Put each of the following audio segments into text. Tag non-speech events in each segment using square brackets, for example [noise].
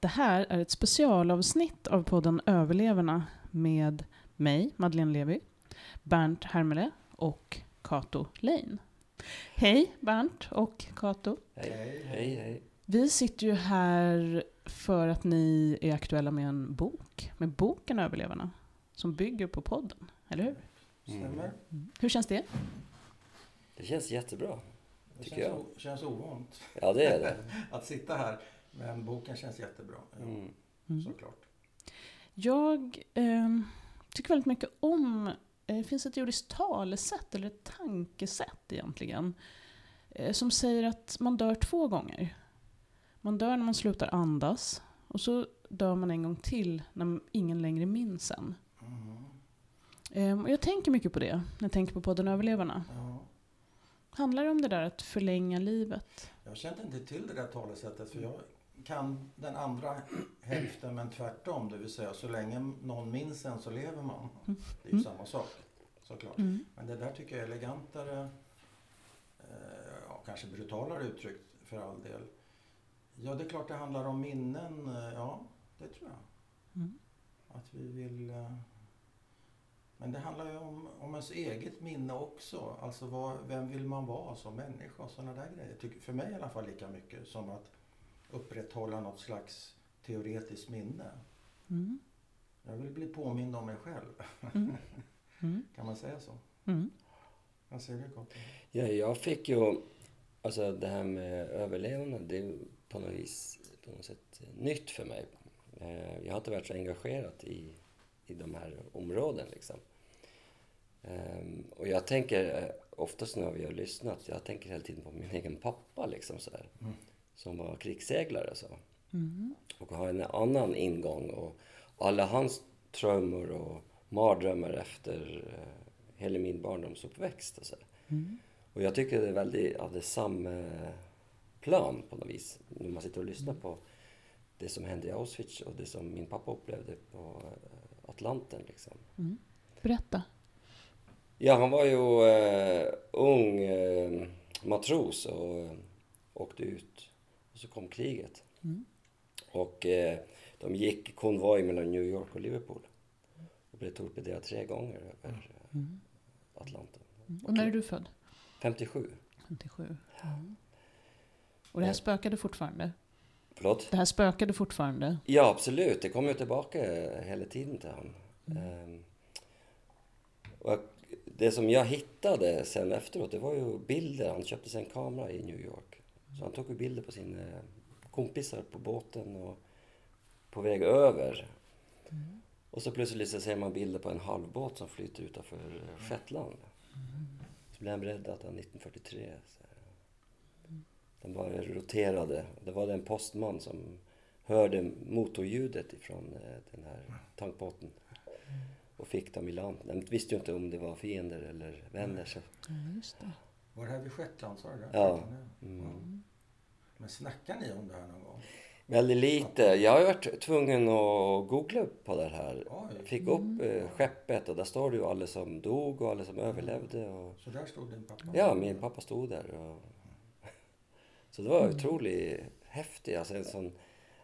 Det här är ett specialavsnitt av podden Överlevarna med mig, Madeleine Levi, Bernt Hermele och Kato Lein. Hej Bernt och Kato. Hej, hej, hej. Vi sitter ju här för att ni är aktuella med en bok, med boken Överlevarna, som bygger på podden, eller hur? Stämmer. Mm. Hur känns det? Det känns jättebra, Det tycker känns, jag. o- känns ovant Ja, det är det. [laughs] att sitta här. Men boken känns jättebra. Mm. Mm. Såklart. Jag eh, tycker väldigt mycket om, eh, det finns ett jordiskt talesätt, eller ett tankesätt egentligen, eh, som säger att man dör två gånger. Man dör när man slutar andas, och så dör man en gång till när ingen längre minns en. Mm. Eh, och jag tänker mycket på det när jag tänker på podden Överlevarna. Ja. Handlar det om det där att förlänga livet? Jag kände inte till det där talesättet för jag kan den andra hälften men tvärtom. Det vill säga så länge någon minns en så lever man. Det är ju Mm. samma sak såklart. Mm. Men det där tycker jag är elegantare, eh, kanske brutalare uttryckt för all del. Ja, det är klart det handlar om minnen. eh, Ja, det tror jag. Mm. Att vi vill... eh, Men det handlar ju om, om ens eget minne också. Alltså vad, vem vill man vara som människa och sådana där grejer. Tycker, för mig i alla fall lika mycket som att upprätthålla något slags teoretiskt minne. Mm. Jag vill bli påmind om mig själv. Mm. Mm. [laughs] Kan man säga så? Mm. Vad säger du? Ja, jag fick ju... Alltså det här med överlevnad, det är på något vis på något sätt nytt för mig. Eh, Jag har inte varit så engagerad i, i de här områden liksom. Ehm, Och jag tänker eh, oftast när vi har lyssnat, jag tänker hela tiden på min egen pappa liksom så här. Mm. Som var krigsseglare så. Mm. och har en annan ingång. Och alla hans trummor och mardrömmar efter eh, hela min barndomsuppväxt. Och, så. Mm. och jag tycker det är väldigt av det samma plan på något vis. När man sitter och lyssnar på det som hände i Auschwitz och det som min pappa upplevde på eh, Atlanten. Liksom. Mm. Berätta. Ja, han var ju eh, ung eh, matros och eh, åkte ut. Och så kom kriget. Mm. Och eh, de gick konvoj mellan New York och Liverpool. Och blev torpederade tre gånger över eh, Mm. Atlanten. Mm. Och när är du född? 57. 57. Mm. Och det här Ja. spökade fortfarande? Förlåt? Det här spökade fortfarande? Ja, absolut. Det kom ju tillbaka eh, hela tiden till honom. Ehm, och det som jag hittade sen efteråt, det var ju bilder. Han köpte sig en kamera i New York. Så han tog ju bilder på sina kompisar på båten och på väg över. Och så plötsligt så ser man bilder på en halvbåt som flyter utanför eh, Shetland. Så blev han rädd att han 1943 så här, den bara roterade. Det var en postman som hörde motorljudet ifrån eh, den här tankbåten och fick dem i land. De visste ju inte om det var fiender eller vänner. Så. Ja. Var det här vid Shetland sa du det? Ja. Mm. Men snackar ni om det här någon gång? Väldigt lite. Jag har varit tvungen att googla upp på det här. Oj. Fick upp eh, skeppet och där står det ju alla som dog och alla som överlevde. Och... Så där stod din pappa? Ja, min pappa stod där. Och... [laughs] Så det var otroligt häftigt. Alltså en sån...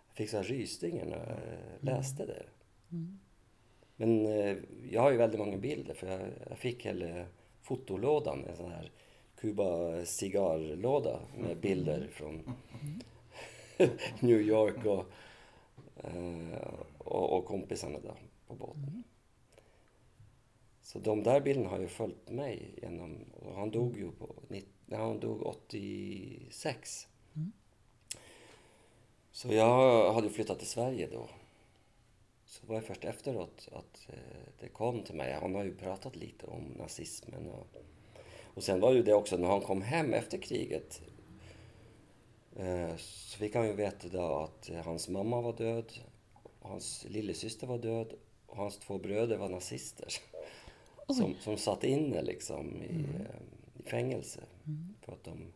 Jag fick så här rysningar när jag eh, läste det. Mm. Men eh, jag har ju väldigt många bilder för jag, jag fick hela fotolådan, en sån här Cuba cigarrlåda med bilder från [laughs] New York och, eh, och, och kompisarna där på båten. Så de där bilderna har ju följt mig genom, och han dog ju på, nej, han dog 86. Mm. Så jag hade flyttat till Sverige då. Så det var först efteråt att eh, det kom till mig. Han har ju pratat lite om nazismen. Och, och sen var ju det också när han kom hem efter kriget. Eh, så fick han ju veta då att eh, hans mamma var död. Hans lillasyster var död. Och hans två bröder var nazister. Oj. Som, som satt inne liksom i, eh, i fängelse. För att de,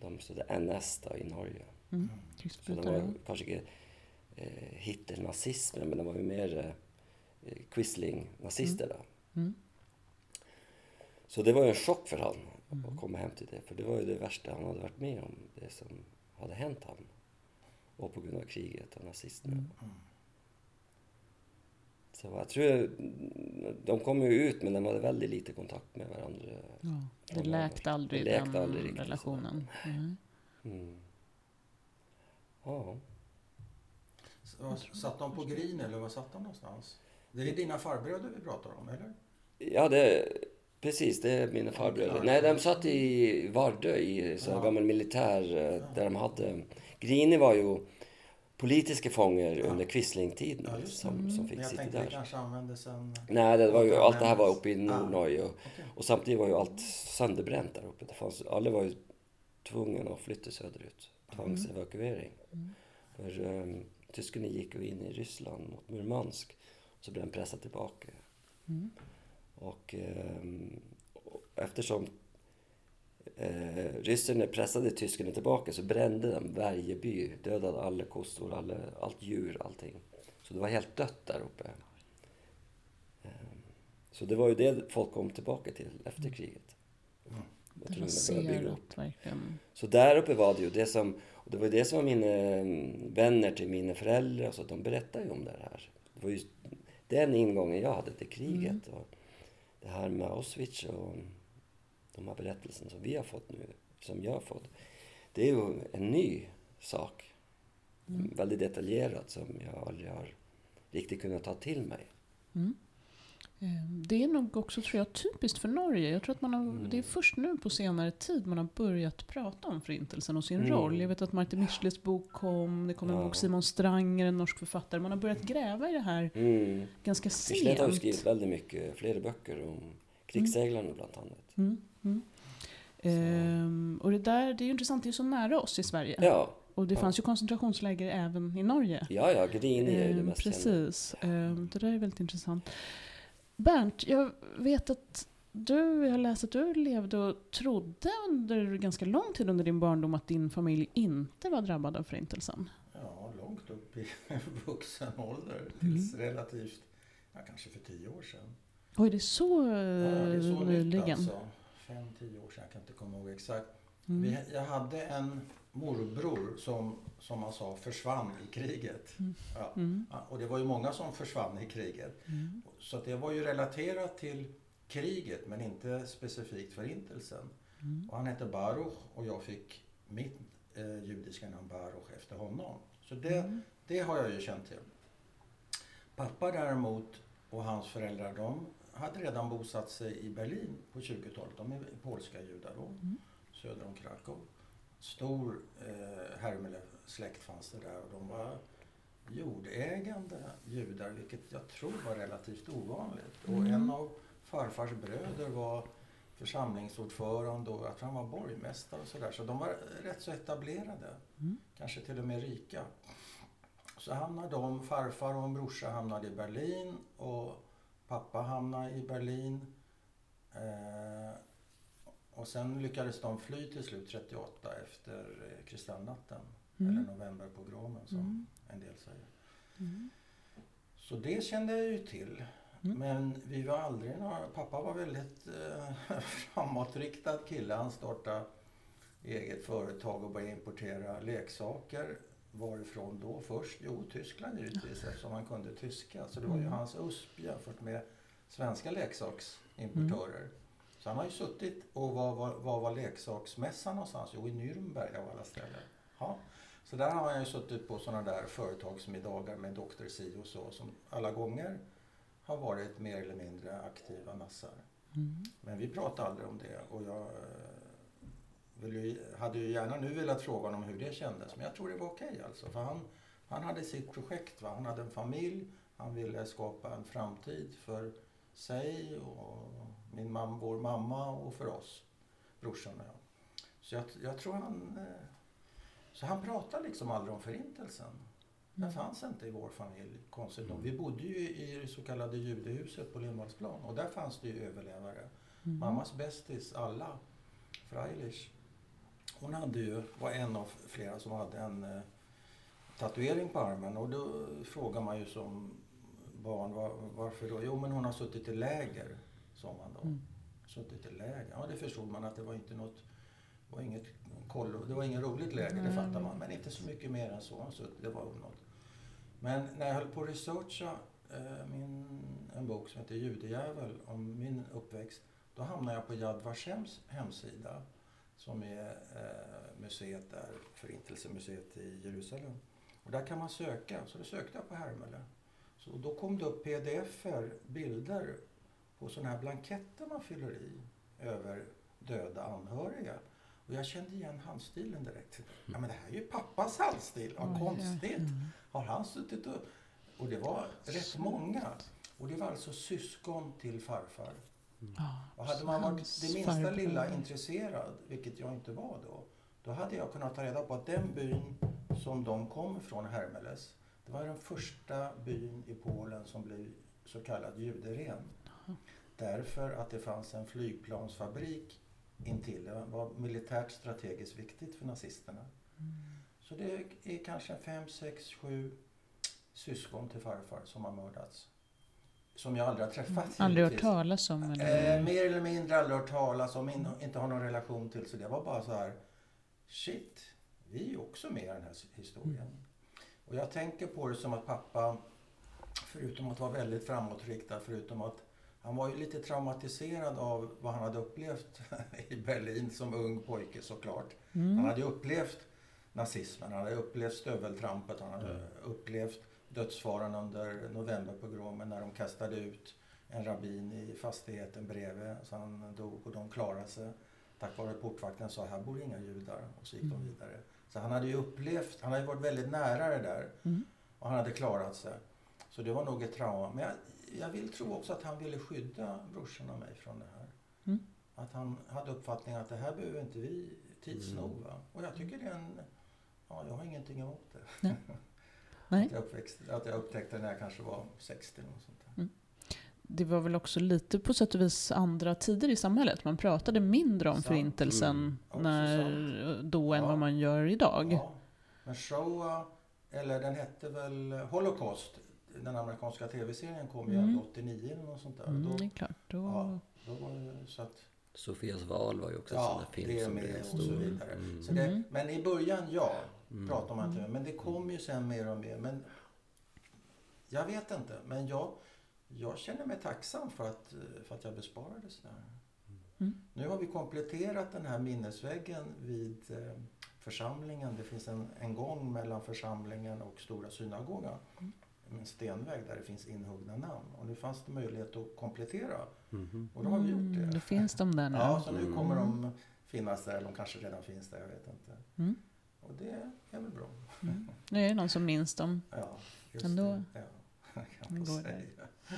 de stod NS då i Norge. Mm. Så Krigsförbrytare. var kanske inte eh, Hitler-nazismen, men det var ju mer eh, Quisling-nazister. då. Mm. Så det var ju en chock för han att komma hem till det. För det var ju det värsta han hade varit med om. Det som hade hänt honom. var på grund av kriget och nazismen. Mm. Så jag tror, de kom ju ut men de hade väldigt lite kontakt med varandra. Ja, det De läkte aldrig det läkte den aldrig riktigt, relationen. Mm. Mm. Ja. Så, satt de på Grin eller var satt de någonstans? Det är dina farbröder vi pratar om, eller? Ja, det, precis. Det är mina farbröder. Nej, de satt i Vardö i så Ja. gammal militär eh, där de hade... Grini var ju politiska fångar Ja. under Quislingtiden Ja, som, som fick Men jag sitta tänkte det där. kanske användes sen... Nej, det var ju, allt det här var uppe i Ah. Nordnorge. Och, Okej. och samtidigt var ju allt sönderbränt där uppe. Det fanns, alla var ju tvungna att flytta söderut. Tvångsevakuering. Mm. För um, tyskarna gick ju in i Ryssland mot Murmansk. Så blev de pressade tillbaka. Mm. Och ehm, och eftersom eh, ryssarna pressade tyskarna tillbaka så brände de varje by. Dödade alla kossor, alla, allt djur, allting. Så det var helt dött där uppe. Ehm, så det var ju det folk kom tillbaka till efter kriget. Mm. Börja bygga upp. Raserat verkligen. Så där uppe var det ju det som, och det var ju det som var mina mm, vänner till mina föräldrar, så att de berättade ju om det här. Det var ju den ingången jag hade till kriget. Och det här med Auschwitz och de här berättelserna som vi har fått nu, som jag har fått. Det är ju en ny sak. Väldigt detaljerat som jag aldrig har riktigt kunnat ta till mig. Mm. Eh, Det är nog också tror jag, typiskt för Norge. Jag tror att man har, Mm. Det är först nu på senare tid man har börjat prata om Förintelsen och sin Mm. roll. Jag vet att Martin Michelis bok kom, det kom en Ja. bok Simon Stranger, en norsk författare. Man har börjat gräva i det här Mm. ganska Michelet har sent. skrivit väldigt mycket, flera böcker om krigsseglarna bland annat. Mm. Mm. Ehm, och det där, det är ju intressant, det är ju så nära oss i Sverige. Ja, Och det Ja. fanns ju koncentrationsläger även i Norge. ja, ja Grini är ju det Ehm, mest kända. Precis. Ehm, det där är väldigt intressant. Bernt, jag vet att du, jag har läst att du levde och trodde under ganska lång tid under din barndom att din familj inte var drabbad av Förintelsen. Ja, långt upp i [laughs] vuxen ålder. Tills relativt, ja, kanske för tio år sedan. Oj, det är så, Ja, det är så eh, nytt nyligen. alltså. Fem, tio år sedan, jag kan inte komma ihåg exakt. Mm. Vi, jag hade en morbror som, som man sa, försvann i kriget. Ja. Mm. Ja, Och det var ju många som försvann i kriget. Mm. Så det var ju relaterat till kriget men inte specifikt förintelsen. Mm. Och han hette Baruch och jag fick mitt eh, judiska namn Baruch efter honom. Så det, Mm. det har jag ju känt till. Pappa däremot och hans föräldrar de hade redan bosatt sig i Berlin på 20-talet. De är polska judar då, Mm. söder om Krakow. Stor eh, Hermele-släkt fanns det där och de var jordägande judar, vilket jag tror var relativt ovanligt. Och Mm. en av farfars bröder var församlingsordförande och jag tror han var borgmästare och sådär. Så de var rätt så etablerade. Mm. Kanske till och med rika. Så hamnade de, farfar och en brorsa hamnade i Berlin och pappa hamnade i Berlin. Eh, och sen lyckades de fly till slut 38 efter eh, kristallnatten. Mm. Eller novemberpogromen som Mm. en del säger. Mm. Så det kände jag ju till. Mm. Men vi var aldrig några... Pappa var väldigt eh, [laughs] framåtriktad kille. Han startade eget företag och började importera leksaker. Varifrån då först? Jo, Tyskland givetvis eftersom han kunde tyska. Så det var ju Mm. hans USP jämfört med svenska leksaksimportörer. Så han har ju suttit och var var, var, var leksaksmässan någonstans? Jo, i Nürnberg av alla ställen. Ja. Så där har han ju suttit på sådana där företagsmiddagar med Dr. Si och så som alla gånger har varit mer eller mindre aktiva nassar. Mm. Men vi pratade aldrig om det och jag eh, ju, hade ju gärna nu velat fråga honom hur det kändes men jag tror det var okej alltså. För han, han hade sitt projekt, va? han hade en familj, han ville skapa en framtid för sig och min mam, vår mamma och för oss, brorsan och jag. Så jag, jag tror han... eh, Så han pratade liksom aldrig om förintelsen. Den fanns inte i vår familj, konstigt nog. Vi bodde ju i det så kallade judehuset på Lindvallsplan och där fanns det ju överlevare. Mm. Mammas bästis, alla, Freilich, hon hade ju, var en av flera som hade en eh, tatuering på armen och då frågar man ju som barn var, varför då? Jo men hon har suttit i läger, sa man då. Mm. Suttit i läger, ja det förstod man att det var inte något var inget, kollo, det var inget roligt läge, det Nej. fattar man. Men inte så mycket mer än så. så det var något. Men när jag höll på att researcha eh, min, en bok som heter Judejävel om min uppväxt. Då hamnade jag på Yad Vashems hemsida. Som är eh, museet där, Förintelsemuseet i Jerusalem. Och där kan man söka, så då sökte jag på Hermele. Så då kom det upp pdf-er, bilder på sådana här blanketter man fyller i över döda anhöriga. Och jag kände igen handstilen direkt. Ja men det här är ju pappas handstil, vad konstigt. mm. Har han suttit och... Och det var rätt många. Och det var alltså syskon till farfar. Ja, Och hade man varit det minsta lilla intresserad, vilket jag inte var då, då hade jag kunnat ta reda på att den byn som de kom ifrån, Hermeles, det var den första byn i Polen som blev så kallad juderen. Därför att det fanns en flygplansfabrik intill. Det var militärt strategiskt viktigt för nazisterna. Så det är kanske fem, sex, sju syskon till farfar som har mördats. Som jag aldrig har träffat. Aldrig hört talas om? Eller? Eh, mer eller mindre aldrig hört talas om, in, inte har någon relation till. Så det var bara så här, shit, vi är också med i den här historien. Och jag tänker på det som att pappa, förutom att vara väldigt framåtriktad, förutom att han var ju lite traumatiserad av vad han hade upplevt [laughs] i Berlin som ung pojke såklart. Mm. Han hade ju upplevt nazismen, han hade upplevt stöveltrampet, han hade upplevt dödsfaran under novemberpogromen när de kastade ut en rabbin i fastigheten bredvid så han dog och de klarade sig. Tack vare portvakten sa här bor inga judar och så gick de vidare. Så han hade ju upplevt, han hade varit väldigt nära det där Mm. och han hade klarat sig. Så det var nog ett trauma. Men jag, jag vill tro också att han ville skydda brorsan och mig från det här. Mm. Att han hade uppfattningen att det här behöver inte vi tids Mm. nog. Va? Och jag tycker det är en... Ja, jag har ingenting emot det. Nej. [laughs] Nej. Att, jag uppväxt, att jag upptäckte när jag kanske var 60 eller något sånt där. Det var väl också lite på sätt och vis andra tider i samhället. Man pratade mindre om Sant. förintelsen Mm. När, då än Ja. vad man gör idag. Ja. Men Shoah, eller den hette väl Holocaust, den amerikanska tv-serien kom ju Mm. ändå 89 eller något sånt där. Mm, Då, det är klart. Då, ja, då var det så att... Sofias val var ju också en sån Ja, där film det är som med blev och så stor. vidare. Mm. Så det, Mm. men i början, ja, Mm. pratar man inte med. Men det kom ju sen mer och mer. Men jag vet inte. Men jag, jag känner mig tacksam för att, eh, för att jag besparades där. Mm. Nu har vi kompletterat den här minnesväggen vid eh, församlingen. Det finns en, en gång mellan församlingen och Stora synagogan. En stenvägg där det finns inhuggna namn. Och nu fanns det möjlighet att komplettera. Mhm. Och då har vi gjort Mm, det. då finns de där nu. Ja, så nu Mm. kommer de finnas där. De kanske redan finns där, jag vet inte. Mm. Och det är väl bra. Mm. Nu är det någon som minns dem. Ja, just Ändå. det. Ja, [laughs] kan man säga.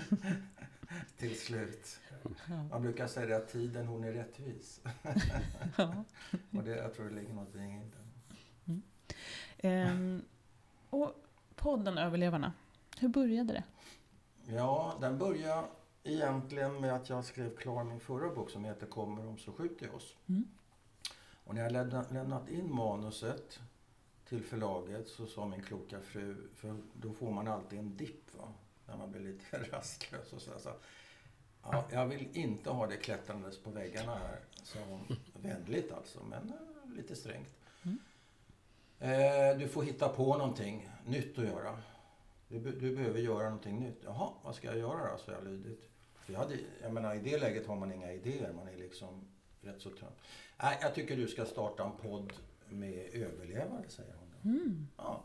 [laughs] Till slut. Ja. Man brukar säga att tiden hon är rättvis. [laughs] Ja. Och det, jag tror det ligger någonting i det. Ehm, och podden Överlevarna, hur började det? Ja, den började egentligen med att jag skrev klar min förra bok som heter Kommer de så skjuter jag oss. Mm. Och när jag lämna- lämnat in manuset till förlaget så sa min kloka fru, för då får man alltid en dipp va, när man blir lite [laughs] rastlös och så. så ja, jag vill inte ha det klättrandes på väggarna här. Så [laughs] vänligt alltså, men eh, lite strängt. Mm. Eh, du får hitta på någonting nytt att göra. Du, du behöver göra någonting nytt. Jaha, vad ska jag göra då? Så jag lydigt. Jag, hade, jag menar, I det läget har man inga idéer. Man är liksom rätt så trött. Nej, jag tycker du ska starta en podd med överlevare, säger hon. Mm. Ja.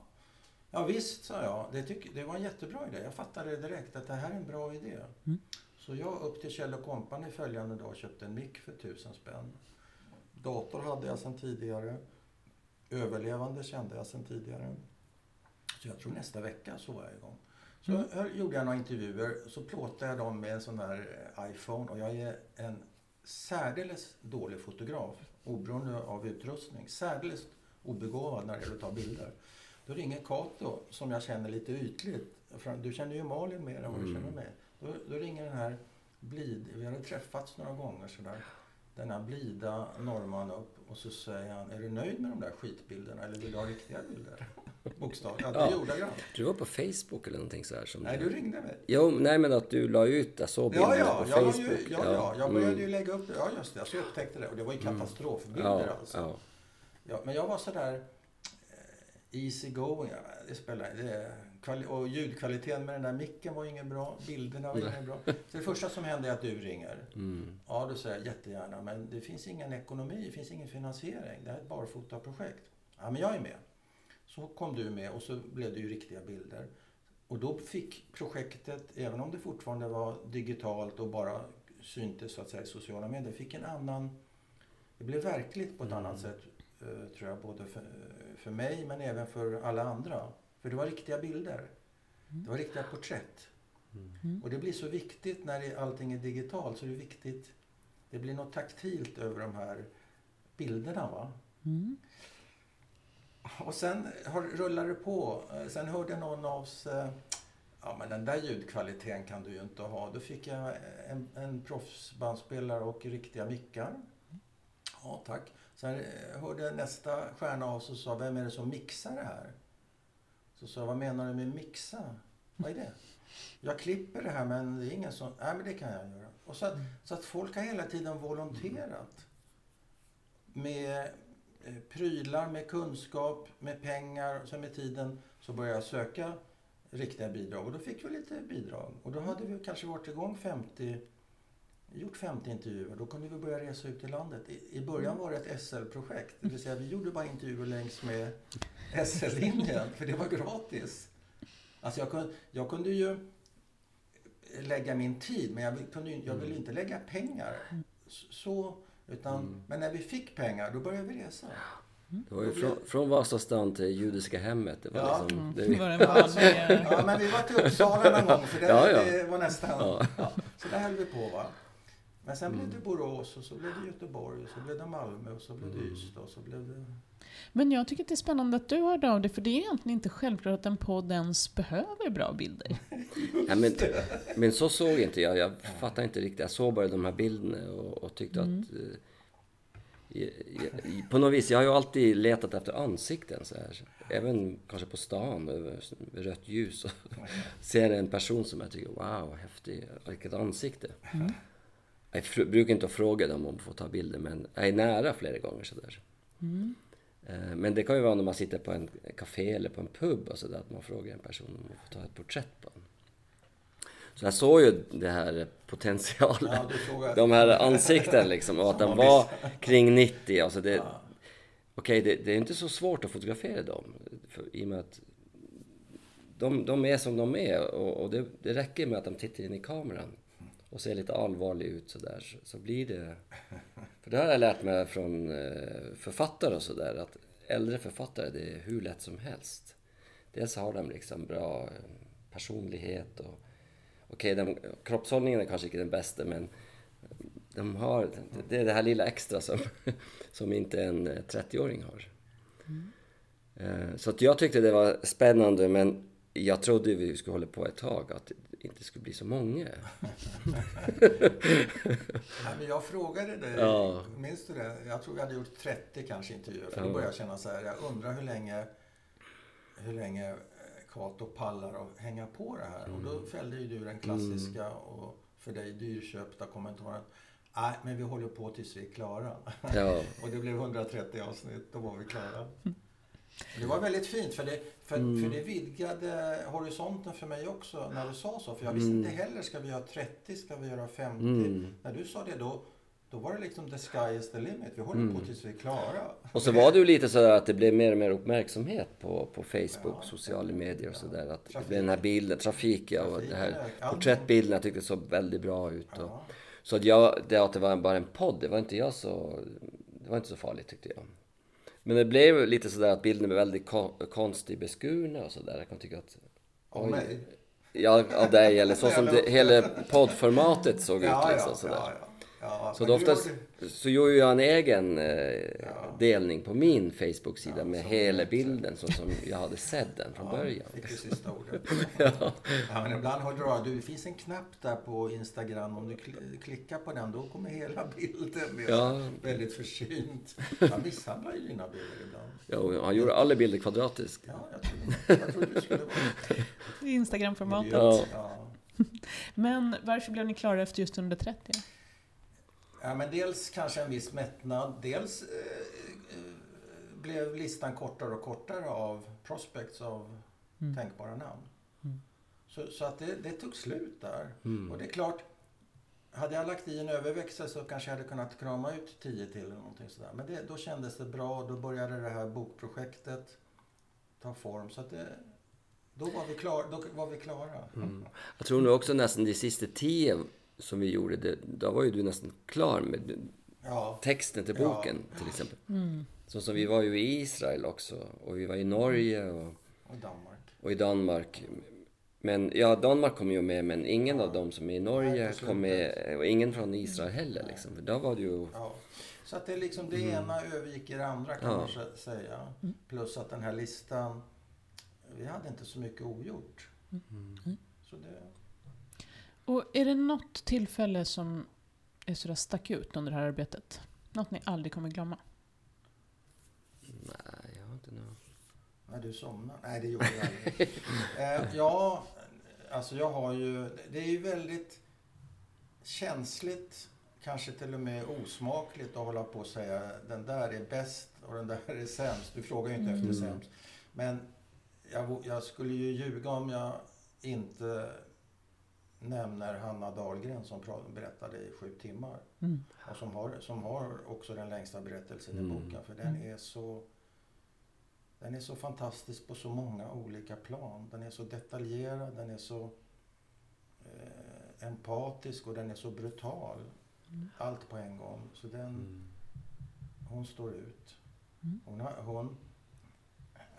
ja, visst, sa jag. Det, tyck, det var en jättebra idé. Jag fattade direkt att det här är en bra idé. Mm. Så jag upp till Kjell Company följande dag köpte en mick för tusen spänn. Dator hade jag sedan tidigare. Överlevande kände jag sedan tidigare. Så jag tror nästa vecka så var jag igång. Så Mm. höll- gjorde jag några intervjuer, så plåtade jag dem med en sån där eh, iPhone och jag är en särdeles dålig fotograf, oberoende av utrustning. Särdeles obegåvad när det gäller att ta bilder. Då ringer Kato, som jag känner lite ytligt. Du känner ju Malin mer än vad du Mm. känner mig. Då, då ringer den här blid, vi hade träffats några gånger sådär. Den här blida norrman upp och så säger han, är du nöjd med de där skitbilderna eller vill du ha riktiga bilder? Bokstav. Ja, det Ja. Du var på Facebook eller någonting sådär som... Nej, du ringde mig. Jo, nej men att du la ut, jag såg Ja, bilderna ja, på jag, la Facebook. ju, ja, ja, jag började mm. ju lägga upp det. Ja, just det. Så jag upptäckte det. Och det var ju katastrofbilder ja, alltså. ja. Ja, men jag var sådär eh, easy going. Ja, Det spelar det, kvali- Och ljudkvaliteten med den där micken var ingen bra. Bilderna var ingen bra. Så det första som hände är att du ringer. Mm. Ja, du säger jättegärna. Men det finns ingen ekonomi, det finns ingen finansiering. Det här är ett barfotaprojekt. Ja, men jag är med. Så kom du med och så blev det ju riktiga bilder. Och då fick projektet, även om det fortfarande var digitalt och bara syntes så att säga i sociala medier, fick en annan... Det blev verkligt på ett annat sätt, eh, tror jag, både för, för mig men även för alla andra. För det var riktiga bilder. Det var riktiga porträtt. Och det blir så viktigt när det, allting är digitalt, så det är viktigt. Det blir något taktilt över de här bilderna. va? Mm. Och sen har, rullar det på. Eh, sen hörde någon av oss, eh, ja men den där ljudkvaliteten kan du ju inte ha. Då fick jag eh, en, en proffsbandspelare och riktiga mickar. Ja, tack. Sen hörde nästa stjärna av sig och sa, vem är det som mixar det här? Så sa jag, vad menar du med mixa? Vad är det? Jag klipper det här men det är ingen som, nej men det kan jag göra. Och så, att, så att folk har hela tiden volonterat. Med prylar, med kunskap, med pengar. Så med tiden så började jag söka riktiga bidrag och då fick vi lite bidrag. Och då hade vi kanske varit igång 50, gjort 50 intervjuer. Då kunde vi börja resa ut i landet. I, i början var det ett SL-projekt. Det vill säga vi gjorde bara intervjuer längs med SL-linjen, för det var gratis. Alltså jag kunde, jag kunde ju lägga min tid, men jag, kunde, jag ville inte lägga pengar. Så, utan, Men när vi fick pengar, då började vi resa. Det var ju från, från Vasastan till Judiska hemmet. Det var Ja. liksom... Det, Det var. Ja, men vi var till Uppsala någon gång, för det, Ja, ja. det var nästan... Ja. Ja. så där höll vi på. Va? Men sen blev det Borås, och så blev det Göteborg, och så blev det Malmö, och så blev det Ystad, och så blev det... Men jag tycker att det är spännande att du hörde av dig, för det är egentligen inte självklart att en podd ens behöver bra bilder. [laughs] ja, men, men så såg inte jag. Jag fattade inte riktigt. Jag såg bara de här bilderna och, och tyckte att... Eh, i, på något vis, jag har ju alltid letat efter ansikten så här. Även kanske på stan, över rött ljus. Och [laughs] ser en person som jag tycker, wow, häftig, vilket ansikte. Jag fr- brukar inte fråga dem om att få ta bilder, men jag är nära flera gånger sådär. Eh, Men det kan ju vara när man sitter på en café eller på en pub och sådär, att man frågar en person om att få ta ett porträtt på en. Så jag såg ju det här potentialen, Ja, de här ansikten liksom, och att den var kring 90. Alltså det, Okej, det, det är inte så svårt att fotografera dem, för, i och med att de, de är som de är och, och det, det räcker med att de tittar in i kameran och ser lite allvarlig ut sådär, så, så blir det... För det har jag lärt mig från eh, författare och sådär, att äldre författare, det är hur lätt som helst. Dels har de liksom bra eh, personlighet och... Okej, den kroppshållningen är kanske inte den bästa, men de har, det är det här lilla extra som, [laughs] som inte en eh, 30-åring har. Eh, Så jag tyckte det var spännande, men jag trodde vi skulle hålla på ett tag, att inte skulle bli så många. [laughs] Ja, men jag frågade dig, Ja. minns du det? Jag tror vi hade gjort 30 kanske intervjuer. För Ja. då började jag känna så här, jag undrar hur länge, hur länge Cato pallar att hänga på det här. Och då fällde ju du den klassiska och för dig dyrköpta kommentaren. Nej, men vi håller på tills vi är klara. Ja, [laughs] Och det blev 130 avsnitt, då var vi klara. [laughs] Det var väldigt fint, för det, för, Mm. för det vidgade horisonten för mig också när du sa så. För jag visste inte heller, ska vi göra 30, ska vi göra 50? Mm. När du sa det då, då var det liksom the sky is the limit. Vi håller på tills vi är klara. och så var det ju lite så att det blev mer och mer uppmärksamhet på, på Facebook, Ja. sociala medier och sådär. Att Trafik. den här bilden, trafik ja, och det här. Allting. porträttbilderna tyckte jag såg väldigt bra ut. Och, Ja. Så att jag, det att det var bara en podd, det var inte jag så, det var inte så farligt tyckte jag. Men det blev lite sådär att bilderna blev väldigt ko- konstigt beskurna och sådär. Jag kan tycka att... Av mig? Ja, av dig eller så [laughs] som det, hela poddformatet såg ut Ja, liksom ja, sådär. ja, ja. Så då oftast gjorde- så gjorde jag en egen eh, Ja. delning på min Facebook-sida Ja, med hela bilden så som jag hade sett den från Ja, början. fick du sista ordet. [laughs] Ja. Ja, men ibland har du, ja, du, det finns en knapp där på Instagram. Om du kl- klickar på den, då kommer hela bilden med. Ja. Väldigt försynt. Jag misshandlar ju dina bilder ibland. Ja, och han gjorde alla bilder kvadratiskt. Ja, jag trodde, jag trodde du skulle vara... Instagram-formatet. Ja. Ja. [laughs] Men varför blev ni klara efter just 130? Ja, men dels kanske en viss mättnad. Dels eh, eh, blev listan kortare och kortare av prospects av Mm. tänkbara namn. Mm. Så, så att det, det tog slut där. Mm. Och det är klart, hade jag lagt i en överväxel så kanske jag hade kunnat krama ut tio till eller någonting sådär. Men det, då kändes det bra. Då började det här bokprojektet ta form. Så att det, då var vi, klar, då var vi klara. Mm. Jag tror nog också nästan de sista tio som vi gjorde, det, då var ju du nästan klar med Ja, texten till Ja. boken till exempel. Mm. Så som vi var ju i Israel också och vi var i Norge och, och Danmark. och i Danmark. Men ja, Danmark kom ju med men ingen av dem som är i Nej, Norge slutet. kom med och ingen från Israel heller liksom. För då var det ju... Ja. Så att det, liksom, det ena övergick i det andra kan Ja. man sä- säga. Plus att den här listan, vi hade inte så mycket ogjort. Så det, Och är det något tillfälle som är sådär stack ut under det här arbetet? Något ni aldrig kommer glömma? Nej, jag har inte något... när du somnade. Nej, det gjorde jag aldrig. [laughs] eh, ja, alltså jag har ju, det är ju väldigt känsligt, kanske till och med osmakligt att hålla på och säga den där är bäst och den där är sämst. Du frågar ju inte efter Mm. sämst. Men jag, jag skulle ju ljuga om jag inte nämner Hanna Dahlgren som berättade i sju timmar. Mm. Och som har, som har också den längsta berättelsen i Mm. boken. För den är så den är så fantastisk på så många olika plan. Den är så detaljerad, den är så eh, empatisk och den är så brutal. Allt på en gång. Så den, Mm. hon står ut. Mm. Hon, ha- hon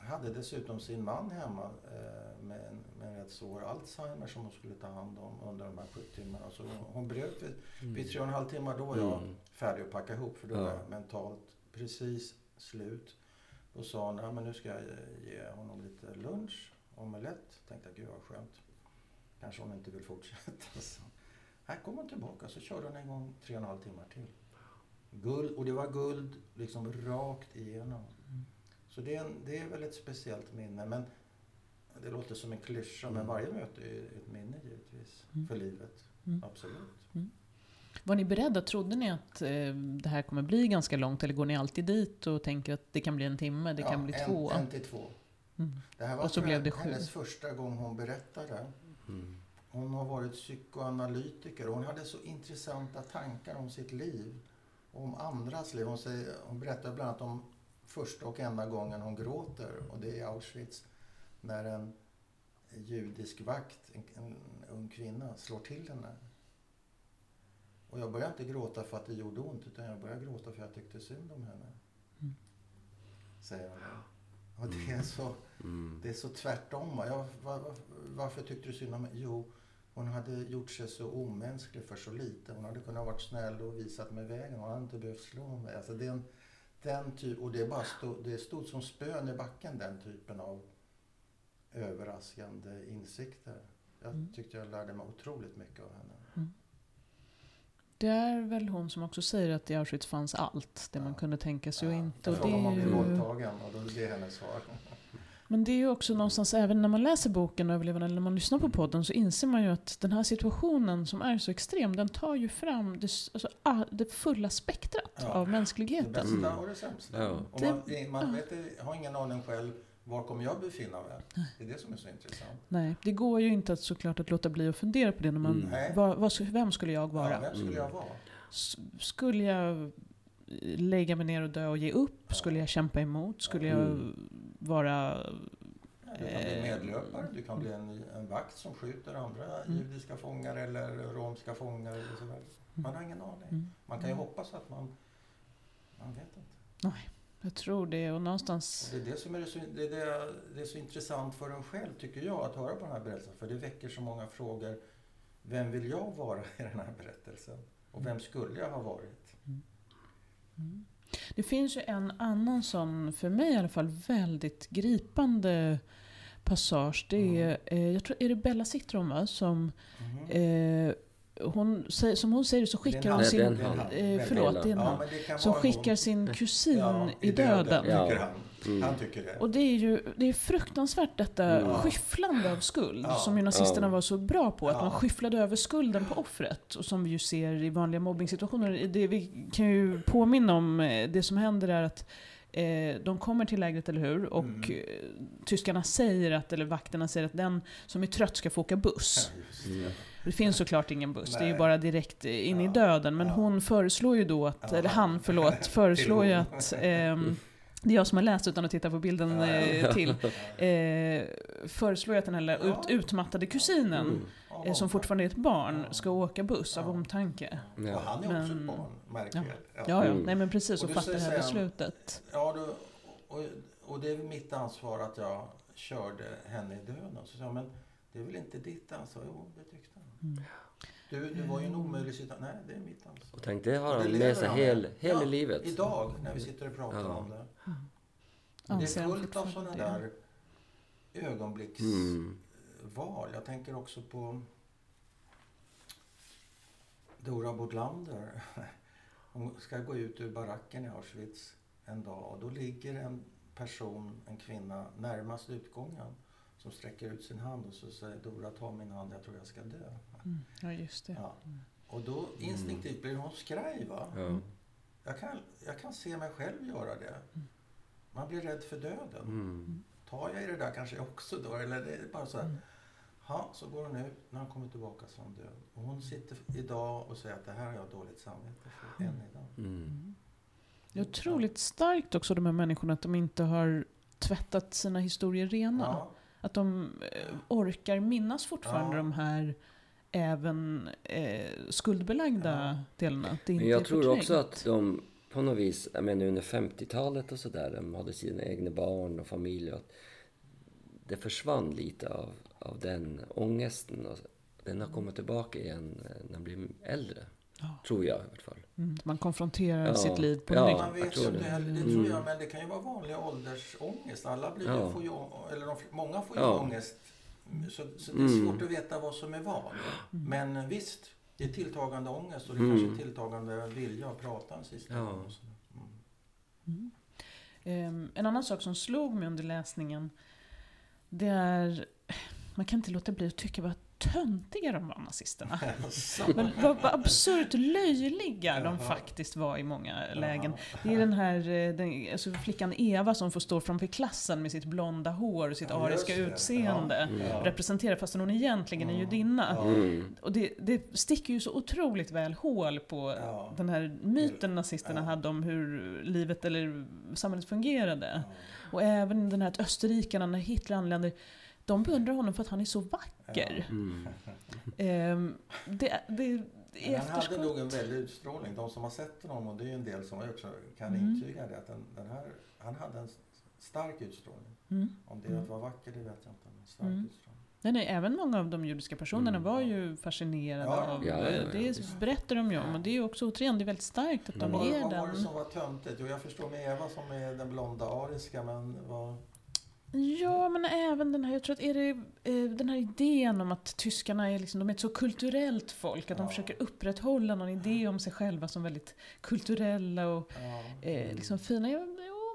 hade dessutom sin man hemma eh, med, en, med en rätt svår Alzheimer som hon skulle ta hand om under de här sju timmarna. Så hon, hon bröt vid, vid tre och en halv timmar. Då var jag Mm. färdig att packa ihop för då var jag mentalt precis slut. Då sa hon, ja, men nu ska jag ge honom lite lunch, omelett. Tänkte jag, gud vad skönt. Kanske hon inte vill fortsätta. [laughs] Så. Här kom hon tillbaka så körde hon en gång tre och en halv timmar till. Guld, och det var guld liksom rakt igenom. Så det är, en, det är väl ett speciellt minne. Men det låter som en klyscha, men varje möte är ett minne givetvis. Mm. För livet. Mm. Absolut. Var ni beredda? Trodde ni att eh, det här kommer bli ganska långt? Eller går ni alltid dit och tänker att det kan bli en timme, det kan bli en, två? En till två. Mm. Det här var Och så blev det sju. hennes första gång hon berättade. Mm. Hon har varit psykoanalytiker och hon hade så intressanta tankar om sitt liv. Och om andras liv. Hon, säger, hon berättar bland annat om första och enda gången hon gråter. Och det är i Auschwitz. När en judisk vakt, en, en ung kvinna, slår till henne. Och jag började inte gråta för att det gjorde ont. Utan jag började gråta för att jag tyckte synd om henne. Mm. Säger hon. Och det är så... Mm. Det är så tvärtom. Jag, var, var, varför tyckte du synd om mig? Jo, hon hade gjort sig så omänsklig för så lite. Hon hade kunnat vara snäll och visat mig vägen. Hon hade inte behövt slå mig. Alltså det är en, den typ, och det, bara stod, det stod som spön i backen, den typen av överraskande insikter. Jag Mm. tyckte jag lärde mig otroligt mycket av henne. Det är väl hon som också säger att i Auschwitz fanns allt, det man Ja. kunde tänka sig och inte. Jag frågade om är blev våldtagen och då det är hennes svar. Men det är ju också någonstans, även när man läser boken Överlevande eller när man lyssnar på podden så inser man ju att den här situationen som är så extrem, den tar ju fram det, alltså, det fulla spektrat Ja. av Det mänskligheten. bästa Mm. och det sämsta. Ja. Och Det- man man vet, har ingen aning själv var kommer jag befinna mig. Det är det som är så intressant. Nej, det går ju inte att såklart att låta bli att fundera på det. När man, Mm. Vad, vad, vem skulle jag vara? Ja, vem skulle jag vara? S- Skulle jag lägga mig ner och dö och ge upp? Skulle jag kämpa emot? Skulle jag Mm. vara... Du kan bli Eh, medlöpare, du kan bli en, en vakt som skjuter andra Mm. judiska fångar eller romska fångar eller sådär. Man har ingen aning. Mm. Man kan ju hoppas att man... Man vet inte. Nej, jag tror det. Och någonstans... Och det är det som är så, det är det, det är så intressant för en själv, tycker jag, att höra på den här berättelsen. För det väcker så många frågor. Vem vill jag vara i den här berättelsen? Och vem skulle jag ha varit? Mm. Det finns ju en annan sån, för mig i alla fall, väldigt gripande passage. Det är, eh, jag tror, är det Bella Citron va? Som, Mhm. eh, hon, som hon säger så skickar hon sin... Han. Eh, förlåt, det är en Ja, han. Som skickar sin kusin Ja, i döden. Ja. Mm. Han tycker det. Och det är ju det är fruktansvärt detta Mm. skyfflande av skuld Ja. som ju nazisterna Ja. var så bra på. Att Ja. man skyfflade över skulden på offret. Och som vi ju ser i vanliga mobbningssituationer. Det vi kan ju påminna om, eh, det som händer är att eh, de kommer till lägret, eller hur? Och Mm. eh, tyskarna säger att, eller vakterna säger att den som är trött ska få åka buss. Mm. Det finns såklart ingen buss, det är ju Nej. bara direkt eh, in i Ja. döden. Men Ja. hon föreslår ju då att, Ja. eller han förlåt, [laughs] föreslår ju att ehm, [laughs] det är jag som har läst utan att titta på bilden Ja, ja. eh, till. [laughs] Eh, föreslår att den här ut, utmattade kusinen, Mm. Eh, som fortfarande är ett barn, ska åka buss av omtanke. Ja. Och han är också Men- ett barn, märker Ja. jag. Ja, ja. Mm. Nej men precis, Och och du fattar det här säger- beslutet. Ja, då, och, och det är mitt ansvar att jag körde henne i döden. Så sa men det är väl inte ditt ansvar? Jo, det tyckte han. Mm. Du, det var ju en omöjlig situation. Nej, det är mitt ansvar. Och tänk, det har han med sig hela Ja, livet. Idag, när vi sitter och pratar Ja. om det. Mm. Det är fullt av sådana där ögonblicksval. Mm. Jag tänker också på Dora Bodlander. [laughs] Hon ska gå ut ur baracken i Auschwitz en dag och då ligger en person, en kvinna, närmast utgången som sträcker ut sin hand och så säger Dora ta min hand, jag tror jag ska dö. Mm. Ja, just det. Ja. Och då instinktivt blir hon skraj va? Ja. Jag kan, jag kan se mig själv göra det. Man blir rädd för döden. Mm. Tar jag i det där kanske jag också då? Eller det är bara så här. Mm. Ja, så går hon ut. När hon kommer tillbaka så hon död. Och hon sitter idag och säger att det här har jag dåligt samvete för än idag. Mm. Det är otroligt starkt också de här människorna, att de inte har tvättat sina historier rena. Ja, Att de eh, orkar minnas fortfarande Ja. de här även eh, skuldbelagda Ja. delarna. Det inte Men jag tror också att de på något vis, jag menar under 50-talet och sådär, de hade sina egna barn och familj. Och att det försvann lite av, av den ångesten. Och den har kommit tillbaka igen när man blir äldre. Ja. Tror jag i alla fall. Mm, man konfronterar Ja. sitt liv på Ja. nytt. man jag vet tror ju inte det. heller, det Mm. tror jag, men det kan ju vara vanlig åldersångest. Alla blir, Ja. får ju, eller de, många får ju Ja. ångest. Så, så det är Mm. svårt att veta vad som är vad. Men visst, det är tilltagande ångest och det är Mm. kanske tilltagande vilja att prata en sista Ja. gång. Mm. Ehm, en annan sak som slog mig under läsningen, det är... Man kan inte låta bli att tycka vad töntiga de var, nazisterna. [laughs] Men vad, vad absurt löjliga de faktiskt var i många lägen. Det är den här eh, den, alltså flickan Eva som får stå framför klassen med sitt blonda hår och sitt Ja, ariska utseende. Ja. Ja. Representerar fastän hon egentligen är judinna. Mm. Och det, det sticker ju så otroligt väl hål på Ja. den här myten nazisterna Ja. hade om hur livet eller samhället fungerade. Och även den här att österrikarna, när Hitler anländer, de beundrar honom för att han är så vacker. Mm. Ehm, det, det, Men han hade nog en väldig utstrålning. De som har sett honom, och det är ju en del som också kan Mm. intyga det, att den, den här, han hade en stark utstrålning. Mm. Om det Mm. att vara vacker, det vet jag inte. Men stark Mm. utstrålning. Nej, nej, även många av de judiska personerna Mm. var ju fascinerade Ja, av... ja, ja, ja, det berättar de ju om. Och det är också återigen, det är väldigt starkt att de Mm. Vad, ger vad var det den. som var töntigt? Jo, jag förstår med Eva som är den blonda ariska, men vad... Ja, men även den här, jag tror att är det eh, den här idén om att tyskarna är, liksom, de är ett så kulturellt folk, att de Ja. försöker upprätthålla någon idé om sig själva som väldigt kulturella och Ja. eh, liksom fina. Jo,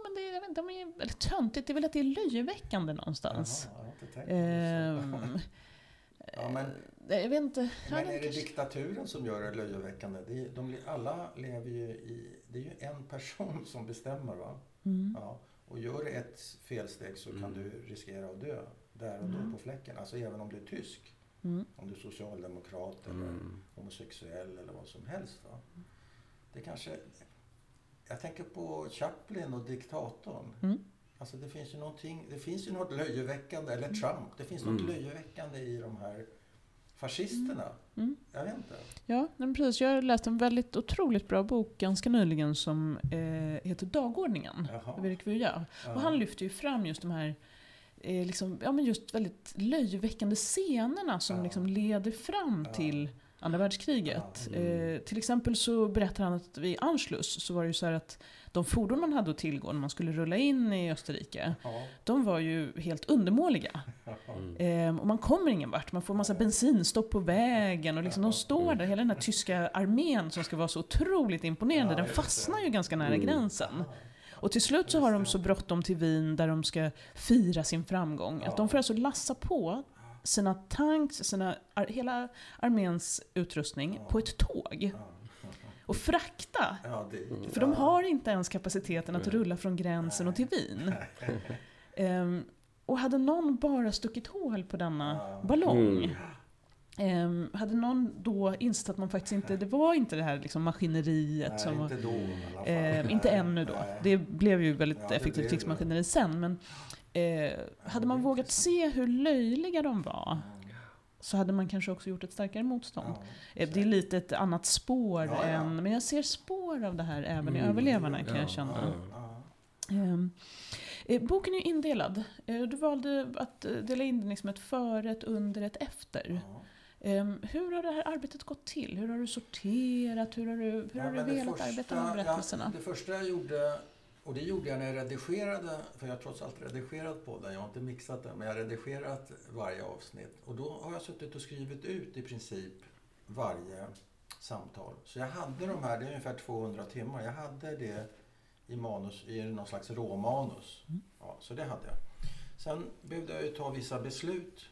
men det, jag vet inte, de är väldigt töntigt, det är väl att det är löjeväckande någonstans. Jaha, jag. Ehm, [laughs] Ja, men, eh, jag vet inte. Ja, men är det kanske- diktaturen som gör det löjeväckande? Det är, de, alla lever ju i... Det är ju en person [laughs] som bestämmer, va? Mm. Ja, och gör du ett felsteg så kan Mm. du riskera att dö där och då Mm. på fläcken. Alltså även om du är tysk. Mm. Om du är socialdemokrat eller Mm. homosexuell eller vad som helst. Va? Det kanske... Jag tänker på Chaplin och diktatorn. Mm. Alltså det finns ju någonting, det finns ju något löjeväckande, eller Trump, det finns något Mm. löjeväckande i de här fascisterna. Mm. Jag vet inte. Ja, men precis. Jag läste en väldigt otroligt bra bok ganska nyligen som eh, heter Dagordningen av Erik Vuillard. Ja. Och han lyfter ju fram just de här eh, liksom, ja, men just väldigt löjeväckande scenerna som Ja. liksom leder fram Ja. till andra världskriget. Eh, till exempel så berättar han att vid Anschluss så var det ju så här att de fordon man hade att tillgå när man skulle rulla in i Österrike, Ja. de var ju helt undermåliga. [laughs] Eh, och man kommer ingen vart, man får massa bensinstopp på vägen och liksom de står där, hela den här tyska armén som ska vara så otroligt imponerande, den fastnar ju ganska nära Mm. gränsen. Och till slut så har de så bråttom till Wien där de ska fira sin framgång. Att de får alltså lassa på sina tanks, sina, hela arméns utrustning på ett tåg. Och frakta. Ja, det, För de har inte ens kapaciteten att rulla från gränsen och till Wien. [laughs] Ehm, och hade någon bara stuckit hål på denna ballong Mm. ehm, hade någon då insett att man faktiskt inte, det var inte det här liksom maskineriet Nej, som var, inte då. Eh, inte Nej, ännu då. nej. Det blev ju väldigt Ja, effektivt krigsmaskineri sen. Men eh, hade man vågat se hur löjliga de var så hade man kanske också gjort ett starkare motstånd. Ja, Eh, det är lite ett annat spår Ja, än, men jag ser spår av det här även i Mm, överlevarna kan ja, jag känna. Ehm, eh, boken är indelad. Eh, du valde att eh, dela in den liksom ett före, ett under, ett efter. Ehm, hur har det här arbetet gått till? Hur har du sorterat? Hur har du, hur Ja, har du velat arbeta med berättelserna? Ja, det första jag gjorde, och det gjorde jag när jag redigerade, för jag har trots allt redigerat podden, jag har inte mixat den, men jag har redigerat varje avsnitt. Och då har jag suttit och skrivit ut i princip varje samtal. Så jag hade de här, det är ungefär 200 timmar, jag hade det i manus, i någon slags råmanus. Ja, så det hade jag. Sen behövde jag ju ta vissa beslut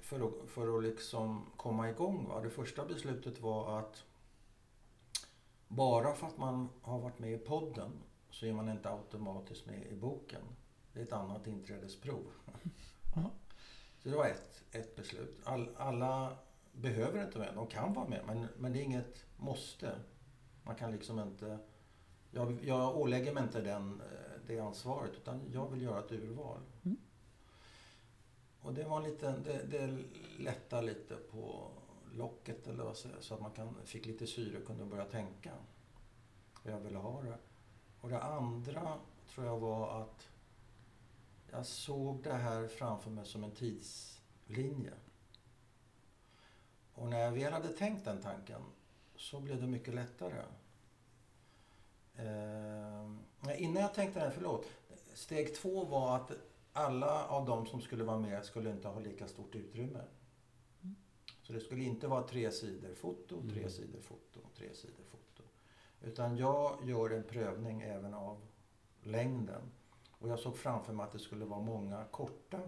för att, för att liksom komma igång. Va? Det första beslutet var att bara för att man har varit med i podden så är man inte automatiskt med i boken. Det är ett annat inträdesprov. Ja. Så det var ett, ett beslut. All, alla behöver inte vara med. De kan vara med, men, men det är inget måste. Man kan liksom inte... Jag, jag ålägger mig inte den, eh, det ansvaret, utan jag vill göra ett urval. Mm. Och det var lite, det, det lättar lite på locket eller vad säger, så att man kan, fick lite syre och kunde börja tänka jag ville ha det. Och det andra tror jag var att jag såg det här framför mig som en tidslinje. Och när jag väl hade tänkt den tanken så blev det mycket lättare. Eh, innan jag tänkte den, förlåt. Steg två var att alla av de som skulle vara med skulle inte ha lika stort utrymme. Så det skulle inte vara tre sidor foto, tre sidor foto, tre sidor foto. Utan jag gör en prövning även av längden. Och jag såg framför mig att det skulle vara många korta